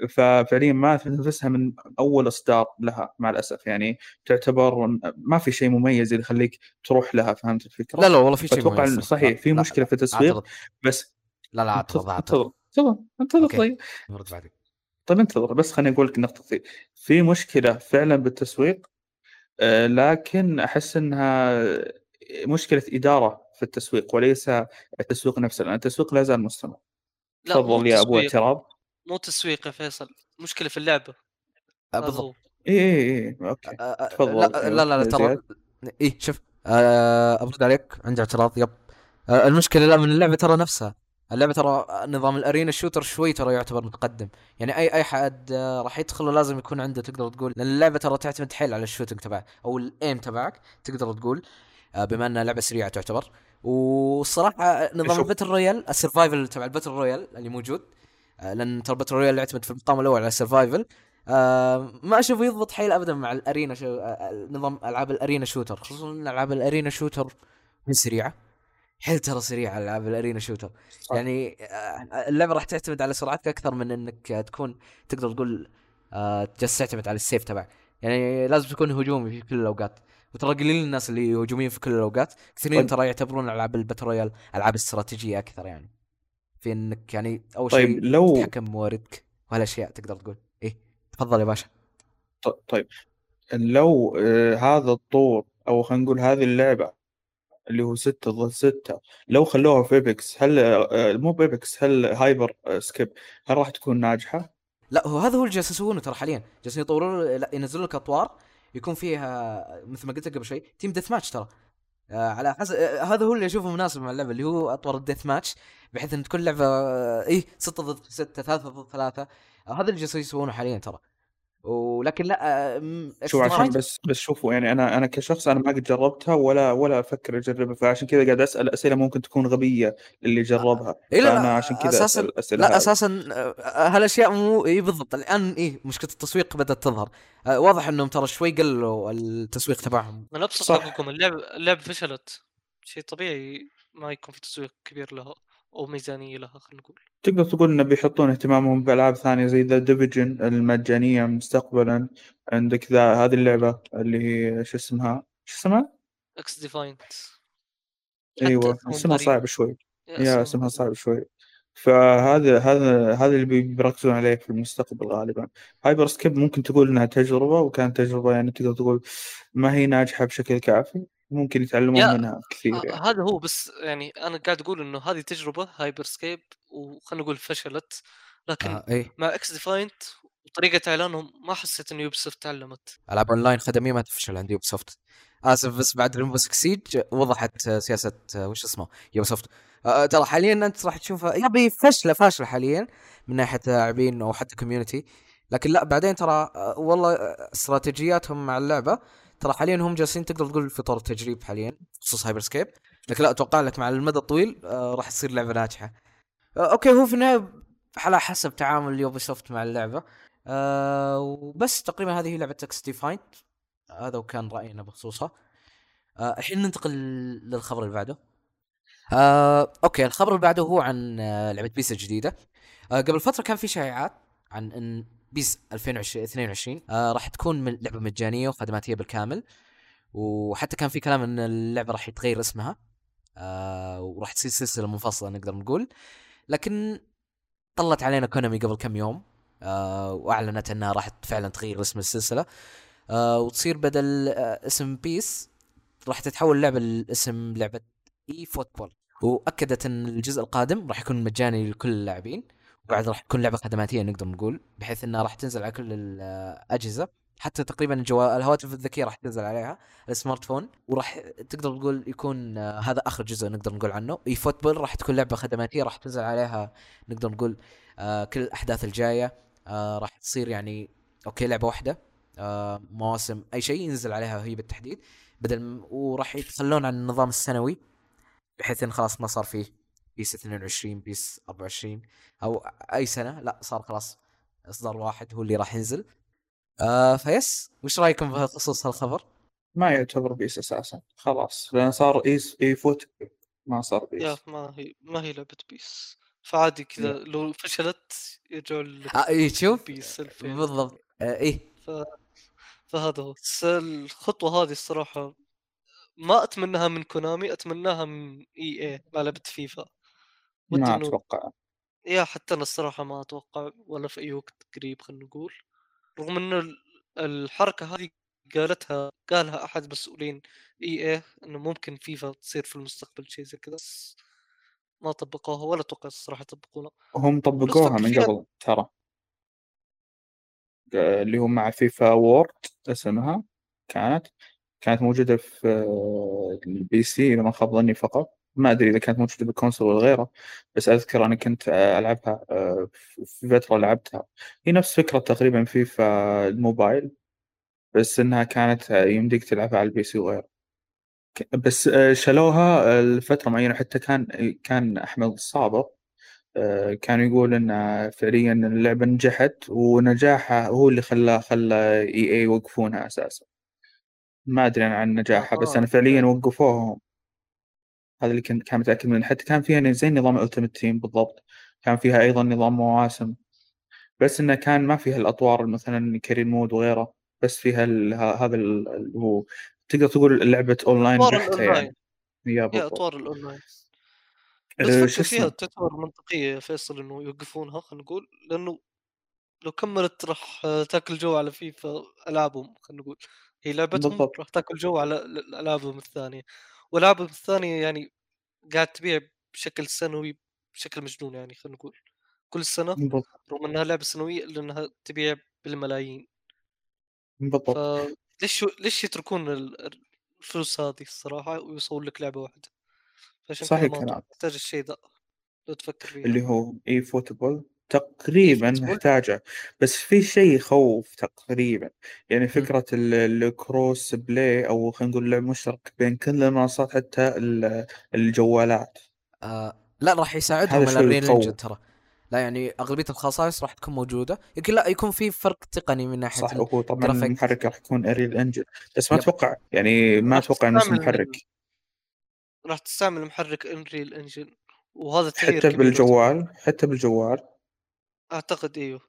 ففعليا ما أثبتت نفسها من أول إصدار لها مع الأسف يعني تعتبر ما في شيء مميز اللي يخليك تروح لها فهمت الفكرة؟ لا لا والله في شيء أتوقع. صحيح في مشكلة في التسويق. بس لا لا اعترض اعترض انتظر انتظر. طيب بعدك طيب انتظر بس خليني أقول لك النقطه ذي في مشكلة فعلا بالتسويق آه، لكن أحس إنها مشكلة إدارة في التسويق وليس التسويق نفسه لأن التسويق لا زال مستمر. لا مو تفضل يا أبو تسويق. اعتراض. مو تسويق يا فيصل. مشكلة في اللعبة. آه، بالضبط. اي اي اي okay. آه، آه، تفضل، لا لا لا, لا ترى. اي شوف آه، ابرد عليك. عندي اعتراض yep. آه، المشكلة لا من اللعبة ترى نفسها. اللعبة ترى نظام ال arena shooter شوي ترى يعتبر متقدم. يعني اي أي حد آه، راح يدخله لازم يكون عنده تقدر تقول لأن اللعبة ترى تعتمد حيل على ال shooting تبعك أو ال aim تبعك تقدر تقول آه، بما أنها لعبة سريعة تعتبر. والصراحة نظام. ال battle royale ال survival تبع ال battle royale اللي موجود آه، لأن ترى ال battle royale يعتمد في المقام الأول على ال survival آه ما أشوفه يضبط حيل ابدا مع ال arena shoo- آه نظام ألعاب ال arena shooter خصوصا ان ألعاب ال arena shooter من سريعة. حيل ترى سريعه العاب ال arena shooter صح. يعني آه اللعبة راح تعتمد على سرعتك أكثر من إنك آه، تكون تقدر تقول آه جالس تعتمد على ال safe تبعك. يعني لازم تكون هجومي في كل الأوقات. وترى قليل الناس اللي هجوميين في كل الأوقات. كثيرين طيب. ترى يعتبرون العاب ال battle royale ألعاب استراتيجية أكثر يعني. في إنك يعني أول طيب شيء لو تتحكم بمواردك وهالاشياء تقدر تقول. إيه تفضل يا باشا. طيب. لو آه، هذا الطور أو خلينا نقول هذه اللعبة اللي هو ستة ضد ستة. لو خلوها في Apex هل آه، مو ب Apex هل Hyper آه، Scape هل راح تكون ناجحة؟ لا هو هذا هو اللي جالس يسوونه ترى حاليا. جالسين يطورون ينزلون لك اطوار يكون فيها مثل ما قلت قبل شوي team deathmatch ترى. آه على حسب آه هذا هو اللي أشوفه مناسب مع اللعبة اللي هو أطور الديث ماتش بحيث إن تكون لعبة آه إيه 6 ضد 6 3 ضد 3 آه هذا اللي جالسين يسوونه حاليا ترى. ولكن لا آه شو عشان بس بس شوفوا يعني أنا أنا كشخص أنا ما قد جربتها ولا ولا أفكر أجربها فعشان كذا قاعد أسأل أسئلة ممكن تكون غبية للي جربها إيه لا فأنا لا عشان كذا أساسا أسأل الاسئله لا هذه. أساسا آه، هالأشياء مو اي بالضبط الآن إيه مشكلة التسويق بدأت تظهر. آه واضح إنهم ترى شوي قلوا التسويق تبعهم. من أبسط. حقكم اللعب اللعبه فشلت. شيء طبيعي ما يكون في تسويق كبير لها أو ميزانية لها خلينا نقول. تقدر تقول إنه بيحطون اهتمامهم بألعاب ثانية زي The Division المجانية مستقبلا. عندك ذا هذه اللعبة اللي هي شو اسمها؟ شو اسمها؟ XDefiant إيوه اسمها صعب شوي. يا اسمها صعب شوي. فهذا هذا هذا اللي بي- بيركزون عليه في المستقبل غالبا. Hyper Scape ممكن تقول إنها تجربة وكانت تجربة يعني تقدر تقول ما هي ناجحة بشكل كافي. ممكن يتعلمون منها كثير يعني. آه، هذا هو بس يعني أنا قاعد أقول إنه هذه تجربة Hyper Scape وخلينا نقول فشلت لكن آه إيه. مع XDefiant وطريقة إعلانهم ما حسيت انه Ubisoft تعلمت. ألعاب أونلاين خدمية ما تفشل عند Ubisoft آسف بس بعد Rainbow Siege وضحت آه، سياسة آه، وش اسمه؟ Ubisoft آه، ترى حاليا أنت راح تشوفها يبي فشلة فاشلة حاليا من ناحية لاعبين أو حتى community لكن لا بعدين ترى آه، والله آه، استراتيجياتهم مع اللعبة ترى حاليا هم جالسين تقدر تقول في طور التجريب حاليا بخصوص Hyper Scape لكن لا أتوقع لك مع المدى الطويل آه، راح تصير لعبة ناجحة. آه، okay هو في النهاية على حسب تعامل Ubisoft مع اللعبة. آه وبس تقريبا هذه هي لعبة XDefiant هذا وكان رأينا بخصوصها. آه الحين ننتقل للخبر اللي بعده. آه okay الخبر اللي بعده هو عن آه لعبة PES الجديده آه قبل فترة كان في شائعات عن إن PES 2022 آه راح تكون من لعبة مجانية وخدماتية بالكامل. وحتى كان في كلام إن اللعبة راح يتغير اسمها. آه وراح تصير سلسلة منفصلة نقدر نقول. لكن طلت علينا كونامي قبل كم يوم. آه وأعلنت إنها راح فعلا تغير اسم السلسلة. آه وتصير بدل آه اسم PES راح تتحول اللعبه لاسم لعبة eFootball. وأكدت إن الجزء القادم راح يكون مجاني لكل اللاعبين. وبعد راح تكون لعبة خدماتية نقدر نقول بحيث إنها راح تنزل على كل الأجهزة. حتى تقريبا الجوال الهواتف الذكية راح تنزل عليها ال smartphone وراح تقدر تقول يكون آه هذا آخر جزء نقدر نقول عنه. eFootball راح تكون لعبة خدماتية راح تنزل عليها نقدر نقول آه كل الأحداث الجاية آه راح تصير يعني okay لعبة واحدة مواسم أي شيء ينزل عليها هي بالتحديد. بدل وراح يتخلون عن النظام السنوي بحيث إن خلاص ما صار فيه PES 22 PES 24 أو أي سنة لا صار خلاص إصدار واحد هو اللي راح ينزل. آه فيصل وش رأيكم بخصوص هالخبر؟ ما يعتبر PES أساسا خلاص لأن صار eFoot ما صار yeah PES ما هي ما هي لعبة PES. فعادي كذا لو فشلت يرجعوا آه شوف PES 2000 بالضبط. آه إيه ف... فهذا هو. بس الخطوة هذه الصراحة ما أتمناها من كونامي أتمناها من EA لعبة فيفا. ما أتوقع. yeah حتى أنا الصراحة ما أتوقع ولا في أي وقت قريب خلينا نقول. رغم إنه ال- الحركة هذه قالتها قالها أحد مسؤولين EA إنه ممكن فيفا تصير في المستقبل شيء زي كذا ما طبقوها ولا أتوقع الصراحة يطبقونها هم طبقوها من. قبل ترى. اللي هو مع فيفا World اسمها كانت كانت موجودة في آه، ال PC إذا ما خاب ظني فقط. ما أدري إذا كانت موجودة بال console ولا غيره بس أذكر أنا كنت آه، ألعبها آه، في فترة لعبتها. هي نفس فكرة تقريبا فيفا الموبايل بس إنها كانت آه، يمديك تلعبها على ال PC وغيره. بس شالوها لفترة معينة حتى كان كان أحمد الصابر كان يقول إن فعليا اللعبة نجحت ونجاحها هو اللي خلى خلى EA يوقفونها أساسا. ما أدري أنا عن نجاحها بس أنا فعليا okay. هذا اللي كنت كان متأكد منه. حتى كان فيها زي نظام Ultimate Team بالضبط. كان فيها أيضا نظام مواسم. بس إنه كان ما فيها الأطوار مثلا career mode وغيره. بس فيها ال- هذا ال- اللي هو تقدر تقول لعبه أونلاين أطوار بحتة يعني. yeah أطوار الأونلاين. بس فكر فيها تعتبر منطقيه فيصل إنه يوقفونها خلينا نقول. لأنه لو كملت راح تاكل جو على فيفا ألعابهم خلينا نقول. هي لعبتهم راح تاكل جو على ال- العابهم الثانية. والعابهم الثانية يعني قاعد تبيع بشكل سنوي بشكل مجنون يعني خلينا نقول. كل سنة بالضبط. رغم إنها لعبة سنوية إلا إنها تبيع بالملايين. بالضبط. فليش ليش يتركون ال- الفلوس هذه الصراحة ويسوون لك لعبة واحدة؟ صحيح كلامك. أتوقع تحتاج الشيء ذا لو تفكر فيها. اللي هو eFootball؟ تقريبا. محتاجة بس في شيء يخوف تقريبا. يعني فكرة ال- ال cross play أو خلينا نقول لعب مشترك بين كل المنصات حتى ال- الجوالات. آه لا راح يساعدهم يخوف. engine ترى. لا يعني أغلبية الخصائص راح تكون موجودة. يمكن لا يكون في فرق تقني من ناحية صح وهو طبعا. المحرك راح يكون Unreal Engine بس ما. أتوقع يعني ما أتوقع نفس المحرك راح تستعمل محرك Unreal Engine وهذا حتى بالجوال حتى بالجوال. أعتقد إيوه.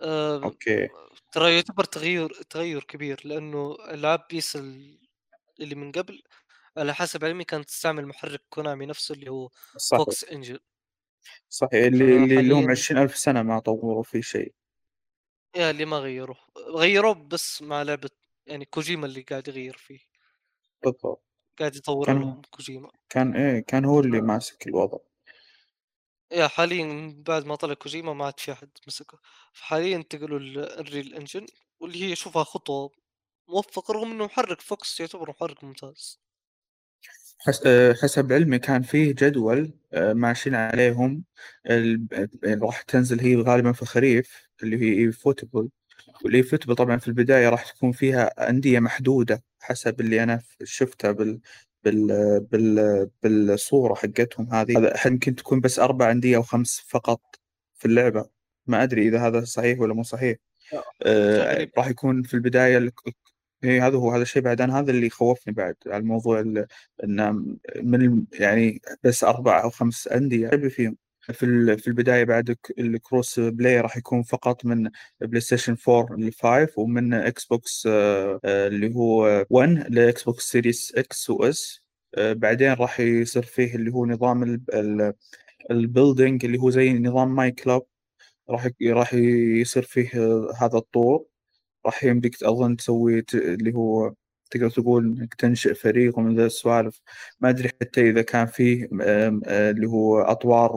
آه okay. ترى يعتبر تغير تغير كبير لأنه العاب PES ال- اللي من قبل على حسب علمي كانت تستعمل محرك كونامي نفسه اللي هو صح Fox Engine صحيح اللي اللي لهم فحالياً- عشرين ألف سنة ما طوروا فيه شيء. yeah اللي ما غيروه. غيروه بس مع لعبة يعني كوجيما اللي قاعد يغير فيه. بالضبط. قاعد يطور كان- لهم كوجيما. كان إيه كان هو اللي ماسك الوضع. yeah حاليا من بعد ما طلع كوجيما ما عاد في أحد مسكه. فحاليا انتقلوا لل Unreal Engine واللي هي اشوفها خطوة موفقة رغم إنه محرك. Fox يعتبر محرك ممتاز. آه، حسب علمي كان فيه جدول آه، ماشيين عليهم. راح تنزل هي غالبا في الخريف اللي هي eFootball وال eFootball طبعا في البداية راح تكون فيها أندية محدودة حسب اللي أنا شفتها بال بال بال بالصورة حقتهم هذه. هذا يمكن تكون بس أربع أندية أو خمس فقط في اللعبة. ما أدري إذا هذا صحيح ولا مو صحيح. آه. راح يكون في البداية ال- إيه هذا هو هذا الشيء بعد. أنا هذا اللي خوفني بعد على الموضوع ال- إن من يعني بس أربع أو خمس لعبي فيهم. في في البداية بعد ال cross play راح يكون فقط من PlayStation 4 ل 5 ومن Xbox آه، آه، اللي هو 1 ل Xbox Series X و S بعدين راح يصير فيه اللي هو نظام ال building اللي هو زي نظام myClub راح راح يصير فيه آه، هذا الطور. راح يمديك اظن تسوي اللي هو تقدر تقول إنك تنشئ فريق ومن ذا السوالف ما أدري حتى إذا كان فيه آه، اللي هو أطوار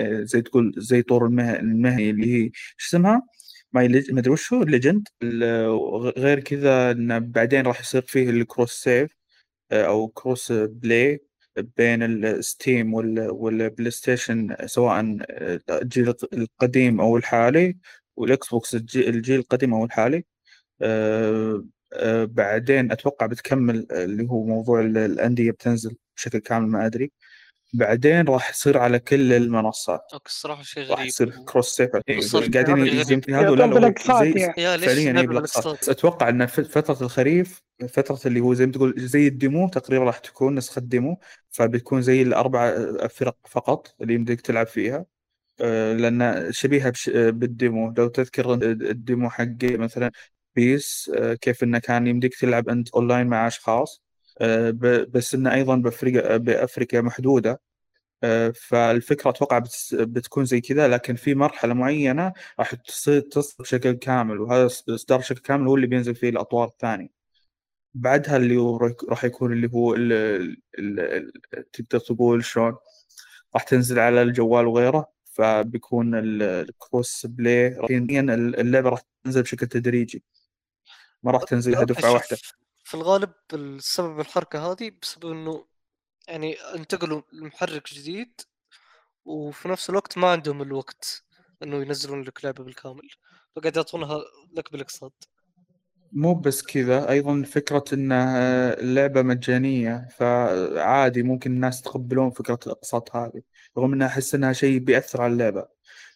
آه، زي تقول زي طور المه- المهني اللي هي شو اسمها؟ ما أدري وش هو ال legend غير كذا إنه بعدين راح يصير فيه ال cross save آه، أو cross play بين ال Steam وال PlayStation سواء آه، الجيل القديم أو الحالي وال Xbox الجي- الجيل القديم أو الحالي آه، آه، بعدين أتوقع بتكمل آه، اللي هو موضوع ال- الأندية بتنزل بشكل كامل ما أدري بعدين راح يصير على كل المنصات أوكي الصراحة شيء راح غريب يصير cross save بالضبط. قاعدين. يمكن هذا لا يعطون لا يعني. فعليا؟ بس أتوقع إن فترة الخريف فترة اللي هو زي ما تقول زي ال demo تقريبا راح تكون نسخة demo فبتكون زي الأربع فرق فقط اللي يمديك تلعب فيها آه، لأن شبيهة بش- بال demo لو تذكر ال demo حق مثلا PES آه، كيف إنه كان يمديك تلعب أنت أونلاين مع أشخاص آه، بس إنه أيضا بفرق بفرق محدودة. آه، فالفكرة أتوقع بتكون زي كذا لكن في مرحلة معينة راح تصير تصدر بشكل كامل وهذا إصدار بشكل كامل هو اللي بينزل فيه الأطوار الثانية. بعدها اللي راح- يكون اللي هو تقدر تقول شلون؟ راح تنزل على الجوال وغيره فبيكون ال- الكروس بلاي ين- اللعبة راح تنزل بشكل تدريجي. ما راح تنزل لها دفعه واحدة. في الغالب السبب الحركة هذه بسبب إنه يعني انتقلوا لمحرك جديد وفي نفس الوقت ما عندهم الوقت إنه ينزلون لك لعبة بالكامل. فقاعد يعطونها لك بالاقساط مو بس كذا أيضا فكرة انها اللعبة مجانية فعادي ممكن الناس يتقبلون فكرة الإقساط هذه رغم انها أحس إنها شيء بيأثر على اللعبة.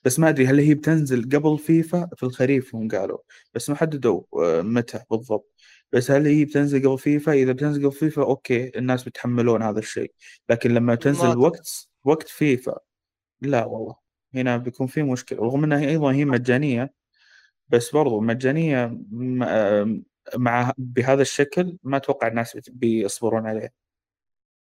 بس ما أدري هل هي بتنزل قبل فيفا؟ في الخريف هم قالوا بس ما حددوا آه، متى بالضبط. بس هل هي بتنزل قبل فيفا؟ إذا بتنزل قبل فيفا أوكي الناس بيتحملون هذا الشيء. لكن لما تنزل. وقت وقت فيفا لا والله هنا بيكون في مشكلة. رغم إنها أيضا هي مجانية بس برضو مجانية م- مع بهذا الشكل ما أتوقع الناس بيصبرون عليه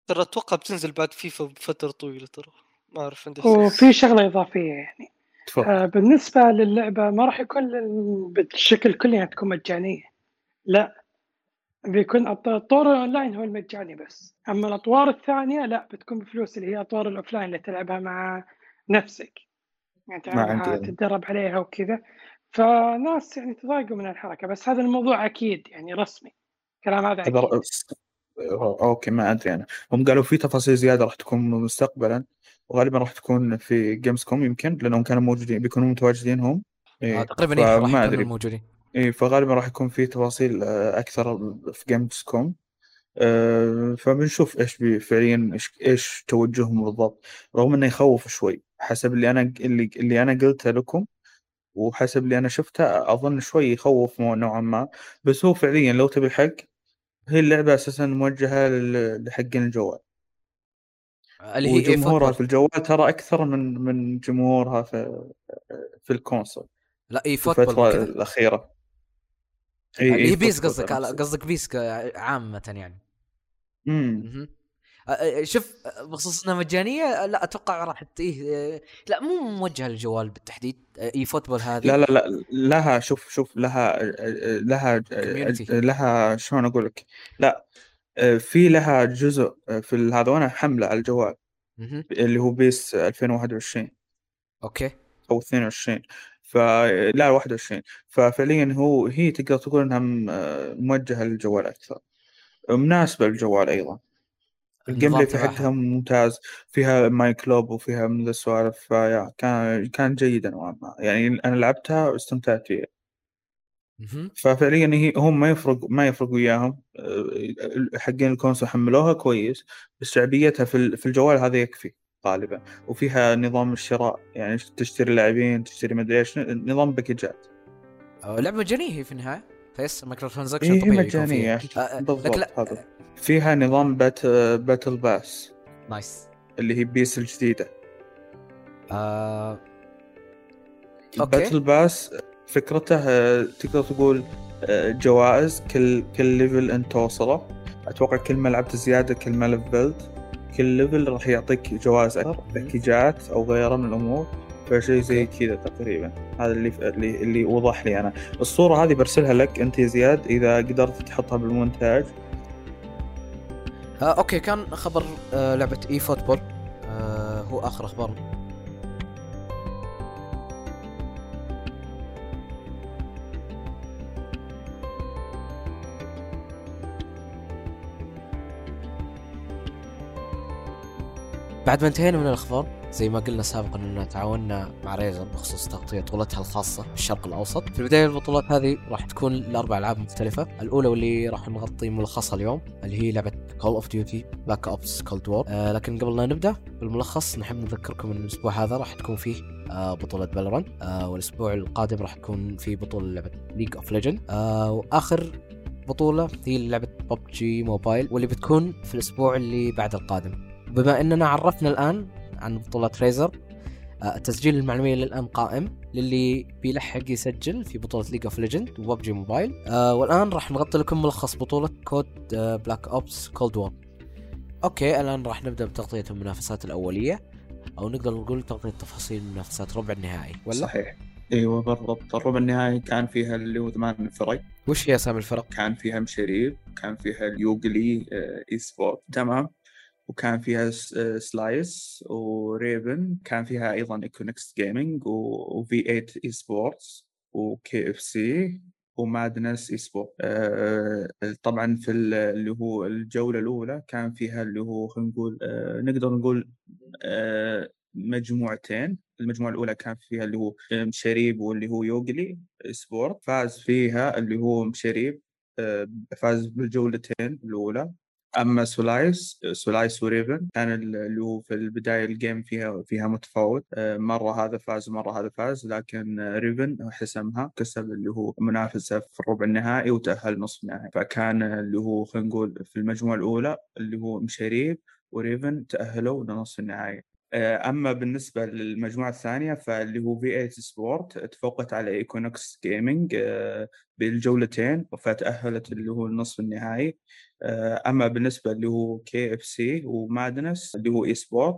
ترى أتوقع بتنزل بعد فيفا بفترة طويلة ترى. ما أعرف عندي وفي شغلة إضافية يعني. تفضل. آه، بالنسبة للعبة ما راح يكون بالشكل كله يعني تكون مجانية. لا بيكون الط- الطور الاونلاين هو المجاني بس. أما الأطوار الثانية لا بتكون بفلوس اللي هي أطوار ال offline اللي تلعبها مع نفسك. يعني تلعبها. تتدرب عليها وكذا. فناس يعني تضايقوا من الحركة بس هذا الموضوع أكيد يعني رسمي. الكلام هذا أكيد. رأس- أوكي ما أدري أنا. هم قالوا في تفاصيل زيادة راح تكون مستقبلا. وغالبا راح تكون في Gamescom يمكن لأنهم كانوا موجودين بيكونوا متواجدين هم آه إيه تقريبا إيه راح فما يكونوا أدري. موجودين. اي فغالبا راح يكون في تفاصيل آه، أكثر في Gamescom آه، فبنشوف إيش فعليا إيش إيش توجههم بالضبط. رغم إنه يخوف شوي حسب اللي أنا اللي اللي أنا قلته لكم وحسب اللي أنا شفته أظن شوي يخوف نوعا ما. بس هو فعليا لو تبي الحق هي اللعبة أساسا موجهة لحقين الجوال. اللي هي اي وجمهورها في الجوال ترى أكثر من من جمهورها في في ال console. لا eFootball الفترة الأخيرة. إي اللي هي PES قصدك. قصدك PES عامة يعني. امم شوف بخصوص إنها مجانية لا أتوقع راح إيه آه، لا مو موجهة للجوال بالتحديد. eFootball هذه. لا لا لا لها شوف شوف لها لها Community. لها شلون أقول لك لا. في لها جزء في ال- هذا وأنا حمله على الجوال. اللي هو PES 2021 أوكي. أو 22 فلا 21 ففعليا هو هي تقدر تقول إنها م- موجهة للجوال أكثر. مناسبة للجوال أيضا. ال gameplay في. حقها ممتاز. فيها myClub وفيها من السوالف. فيا كان كان جيدا نوعا ما يعني أنا لعبتها واستمتعت فيها. ففعليا هي هم ما يفرق ما يفرق وياهم. أه، حقين ال console حملوها كويس بس شعبيتها في في الجوال هذا يكفي غالبا. وفيها نظام الشراء يعني تشتري لاعبين تشتري مدري إيش نظام باكجات. آه، لعبة مجانية هي في النهاية فيه micro transaction طبيعي فيها آه، آه، لكن بالضبط لا هذا. فيها نظام بات battle pass nice. اللي هي PES الجديدة. آه... أوكي. ال battle pass فكرته آه، تقدر تقول آه، جوائز كل كل level انت توصله. أتوقع كل ما لعبت زيادة كل ما لفلت كل level راح يعطيك جوائز أكثر باكجات أو غيره من الأمور. فشيء زي كذا تقريبا. هذا اللي اللي اللي وضح لي أنا. الصورة هذه برسلها لك أنت يا زياد إذا قدرت تحطها بالمونتاج. آه أوكي. كان خبر آه لعبة eFootball آه هو آخر أخبار. بعد ما انتهينا من الأخبار زي ما قلنا سابقا أننا تعاوننا مع Razer بخصوص تغطية بطولتها الخاصة في الشرق الأوسط. في البداية البطولات هذه راح تكون لاربع ألعاب مختلفة. الأولى واللي راح نغطي ملخصها اليوم اللي هي لعبة Call of Duty Black Ops Cold War لكن قبل لا نبدأ بالملخص نحب نذكركم إن الأسبوع هذا راح تكون فيه آه بطولة Valorant آه والأسبوع القادم راح تكون في بطولة لعبة League of Legends وآخر بطولة هي لعبة PUBG Mobile واللي بتكون في الأسبوع اللي بعد القادم. بما إننا عرفنا الآن عن بطولة Razer آه، التسجيل للمعلومية للآن قائم للي بيلحق يسجل في بطولة League of Legends و PUBG Mobile. آه والآن راح نغطي لكم ملخص بطولة COD آه Black Ops Cold War okay الآن راح نبدأ بتغطية المنافسات الأولية أو نقدر نقول تغطية تفاصيل منافسات ربع النهائي ولا؟ صحيح. إيوه بالضبط. الربع النهائي كان فيها اللي هو ثمان فرق وش هي أسامي الفرق؟ كان فيها مشاريب كان فيها ال Ugly آه، Esport تمام. وكان فيها س- آه، سلايس و Raven كان فيها أيضا Iconics Gaming و V8 Esports و KFC و Madness Esport طبعا في ال- اللي هو الجولة الأولى كان فيها اللي هو خلينا نقول آه، نقدر نقول آه، مجموعتين. المجموعة الأولى كان فيها اللي هو مشاريب واللي هو Ugly Esport فاز فيها اللي هو مشاريب آه، فاز بالجولتين الأولى. أما سولايس سولايس و Raven كان ال- اللي هو في البداية ال game فيها فيها متفاوت. آه، مرة هذا فاز ومرة هذا فاز لكن آه، Raven حسمها كسب اللي هو منافسة في الربع النهائي وتأهل نصف النهائي. فكان اللي هو خلينا نقول في المجموعة الأولى اللي هو مشاريب و Raven تأهلوا لنصف النهائي. أما بالنسبة للمجموعة الثانية فاللي هو V8 Esport تفوقت على Iconics Gaming بالجولتين فتأهلت اللي هو النصف النهائي آه، أما بالنسبة اللي هو KFC و Madness اللي هو Esport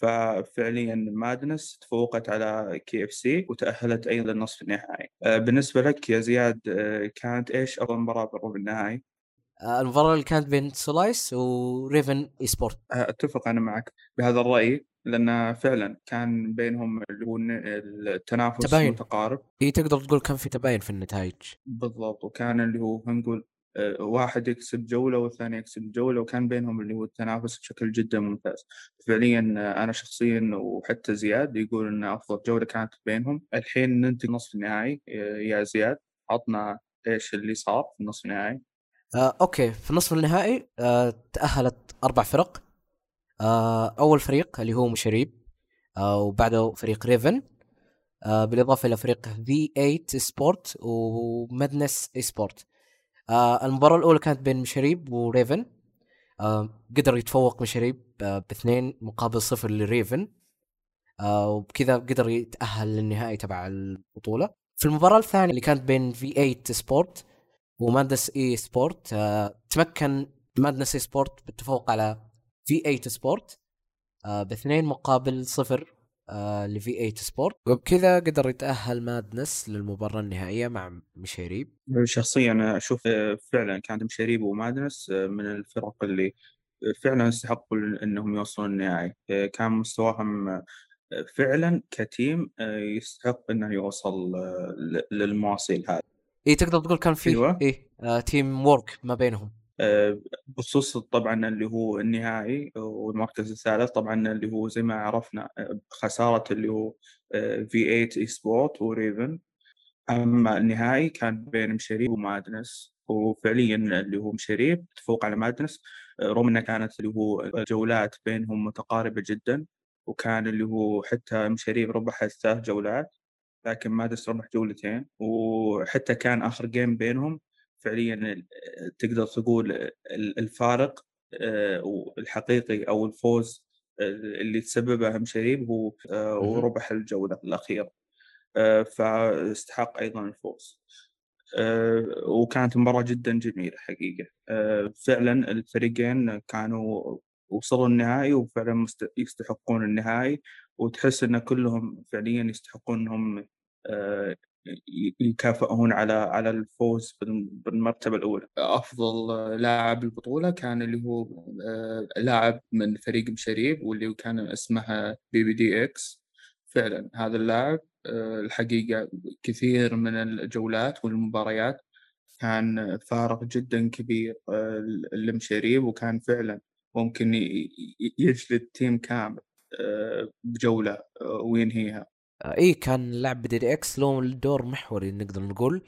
ففعليا Madness تفوقت على KFC وتأهلت أيضا للنصف النهائي آه، بالنسبة لك يا زياد آه، كانت إيش افضل مباراة بالربع النهائي؟ آه، المباراة اللي كانت بين سولايس و Raven Esport أتفق أنا معك بهذا الرأي لأن فعلا كان بينهم اللي هو التنافس تباين. متقارب. إي تقدر تقول كان في تباين في النتائج. بالضبط وكان اللي هو نقول آه، واحد يكسب جولة والثاني يكسب جولة وكان بينهم اللي هو التنافس بشكل جدا ممتاز. فعليا آه، أنا شخصيا وحتى زياد يقول أن أفضل جولة كانت بينهم. الحين ننتقل نصف النهائي آه، يا زياد عطنا إيش اللي صار في النصف النهائي؟ آه، أوكي. في النصف النهائي آه، تأهلت أربع فرق. آه، أول فريق اللي هو مشاريب آه، وبعده فريق Raven. آه، بالإضافة إلى فريق V8 Esport و Madness Esport آه، المباراة الأولى كانت بين مشاريب و Raven. آه، قدر يتفوق مشاريب آه، باثنين مقابل صفر ل Raven. آه، وبكذا قدر يتأهل للنهائي تبع البطولة. في المباراة الثانية اللي كانت بين V8 Esport و Madness Esport آه، تمكن Madness Esport بالتفوق على V8 Esport آه، باثنين مقابل صفر آه، ل V8 Esport. وبكذا قدر يتأهل Madness للمباراة النهائية مع مشاريب شخصيا آه، فعلا كانت مشاريب و Madness من الفرق اللي فعلا يستحقوا أنهم يوصلون النهائي. كان مستواهم فعلا ك team يستحق أنه يوصل للمواصيل هذه. اي تقدر تقول كان في أيوة. اي آه teamwork ما بينهم. آه، بخصوص طبعا اللي هو النهائي والمركز الثالث طبعا اللي هو زي ما عرفنا آه، خسارة اللي هو V8 Esport و Raven أما النهائي كان بين مشاريب و Madness وفعليا اللي هو مشاريب تفوق على Madness آه، رغم إنها كانت اللي هو جولات بينهم متقاربة جدا وكان اللي هو حتى مشاريب ربح ثلاث جولات. لكن Madness ربح جولتين وحتى كان آخر game بينهم فعليا تقدر تقول ال- الفارق آه، الحقيقي أو الفوز اللي تسببه مشاريب هو آه،. وربح الجولة الأخيرة. آه، فاستحق أيضا الفوز. وكانت مباراة جدا جميلة حقيقة. آه، فعلا الفريقين كانوا وصلوا النهائي وفعلا يستحقون النهائي. وتحس إن كلهم فعليا يستحقون إنهم آه، يكافئون على على الفوز بال- بالمرتبة الأولى. أفضل آه، لاعب البطولة كان اللي هو آه، لاعب من فريق مشاريب واللي كان اسمه BBDX. فعلا هذا اللاعب آه، الحقيقة كثير من الجولات والمباريات كان فارق جدا كبير لمشاريب وكان فعلا ممكن يجلد team كامل. بجولة آه، وينهيها. آه اي كان لاعب BBDX له دور محوري نقدر نقول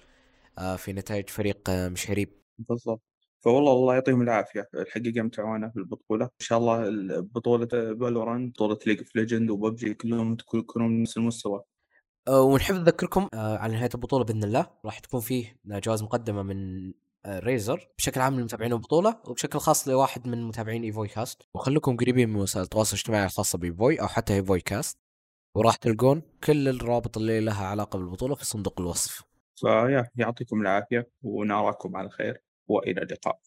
آه في نتائج فريق مشاريب بالضبط. فوالله الله يعطيهم العافية. الحقيقة متعونا في البطولة إن شاء الله بطولة Valorant بطولة League of Legends و PUBG كلهم يكونون نفس المستوى. ونحب نذكركم على نهاية البطولة بإذن الله راح تكون فيه جوائز مقدمة من Razer بشكل عام لمتابعين البطولة وبشكل خاص لواحد من متابعين ايفوي كاست وخليكم قريبين من وسائل التواصل الاجتماعي الخاصة بايفوي أو حتى ايفوي كاست وراح تلقون كل الروابط اللي لها علاقة بالبطولة في صندوق الوصف. فيا يعطيكم العافية ونراكم على خير وإلى اللقاء.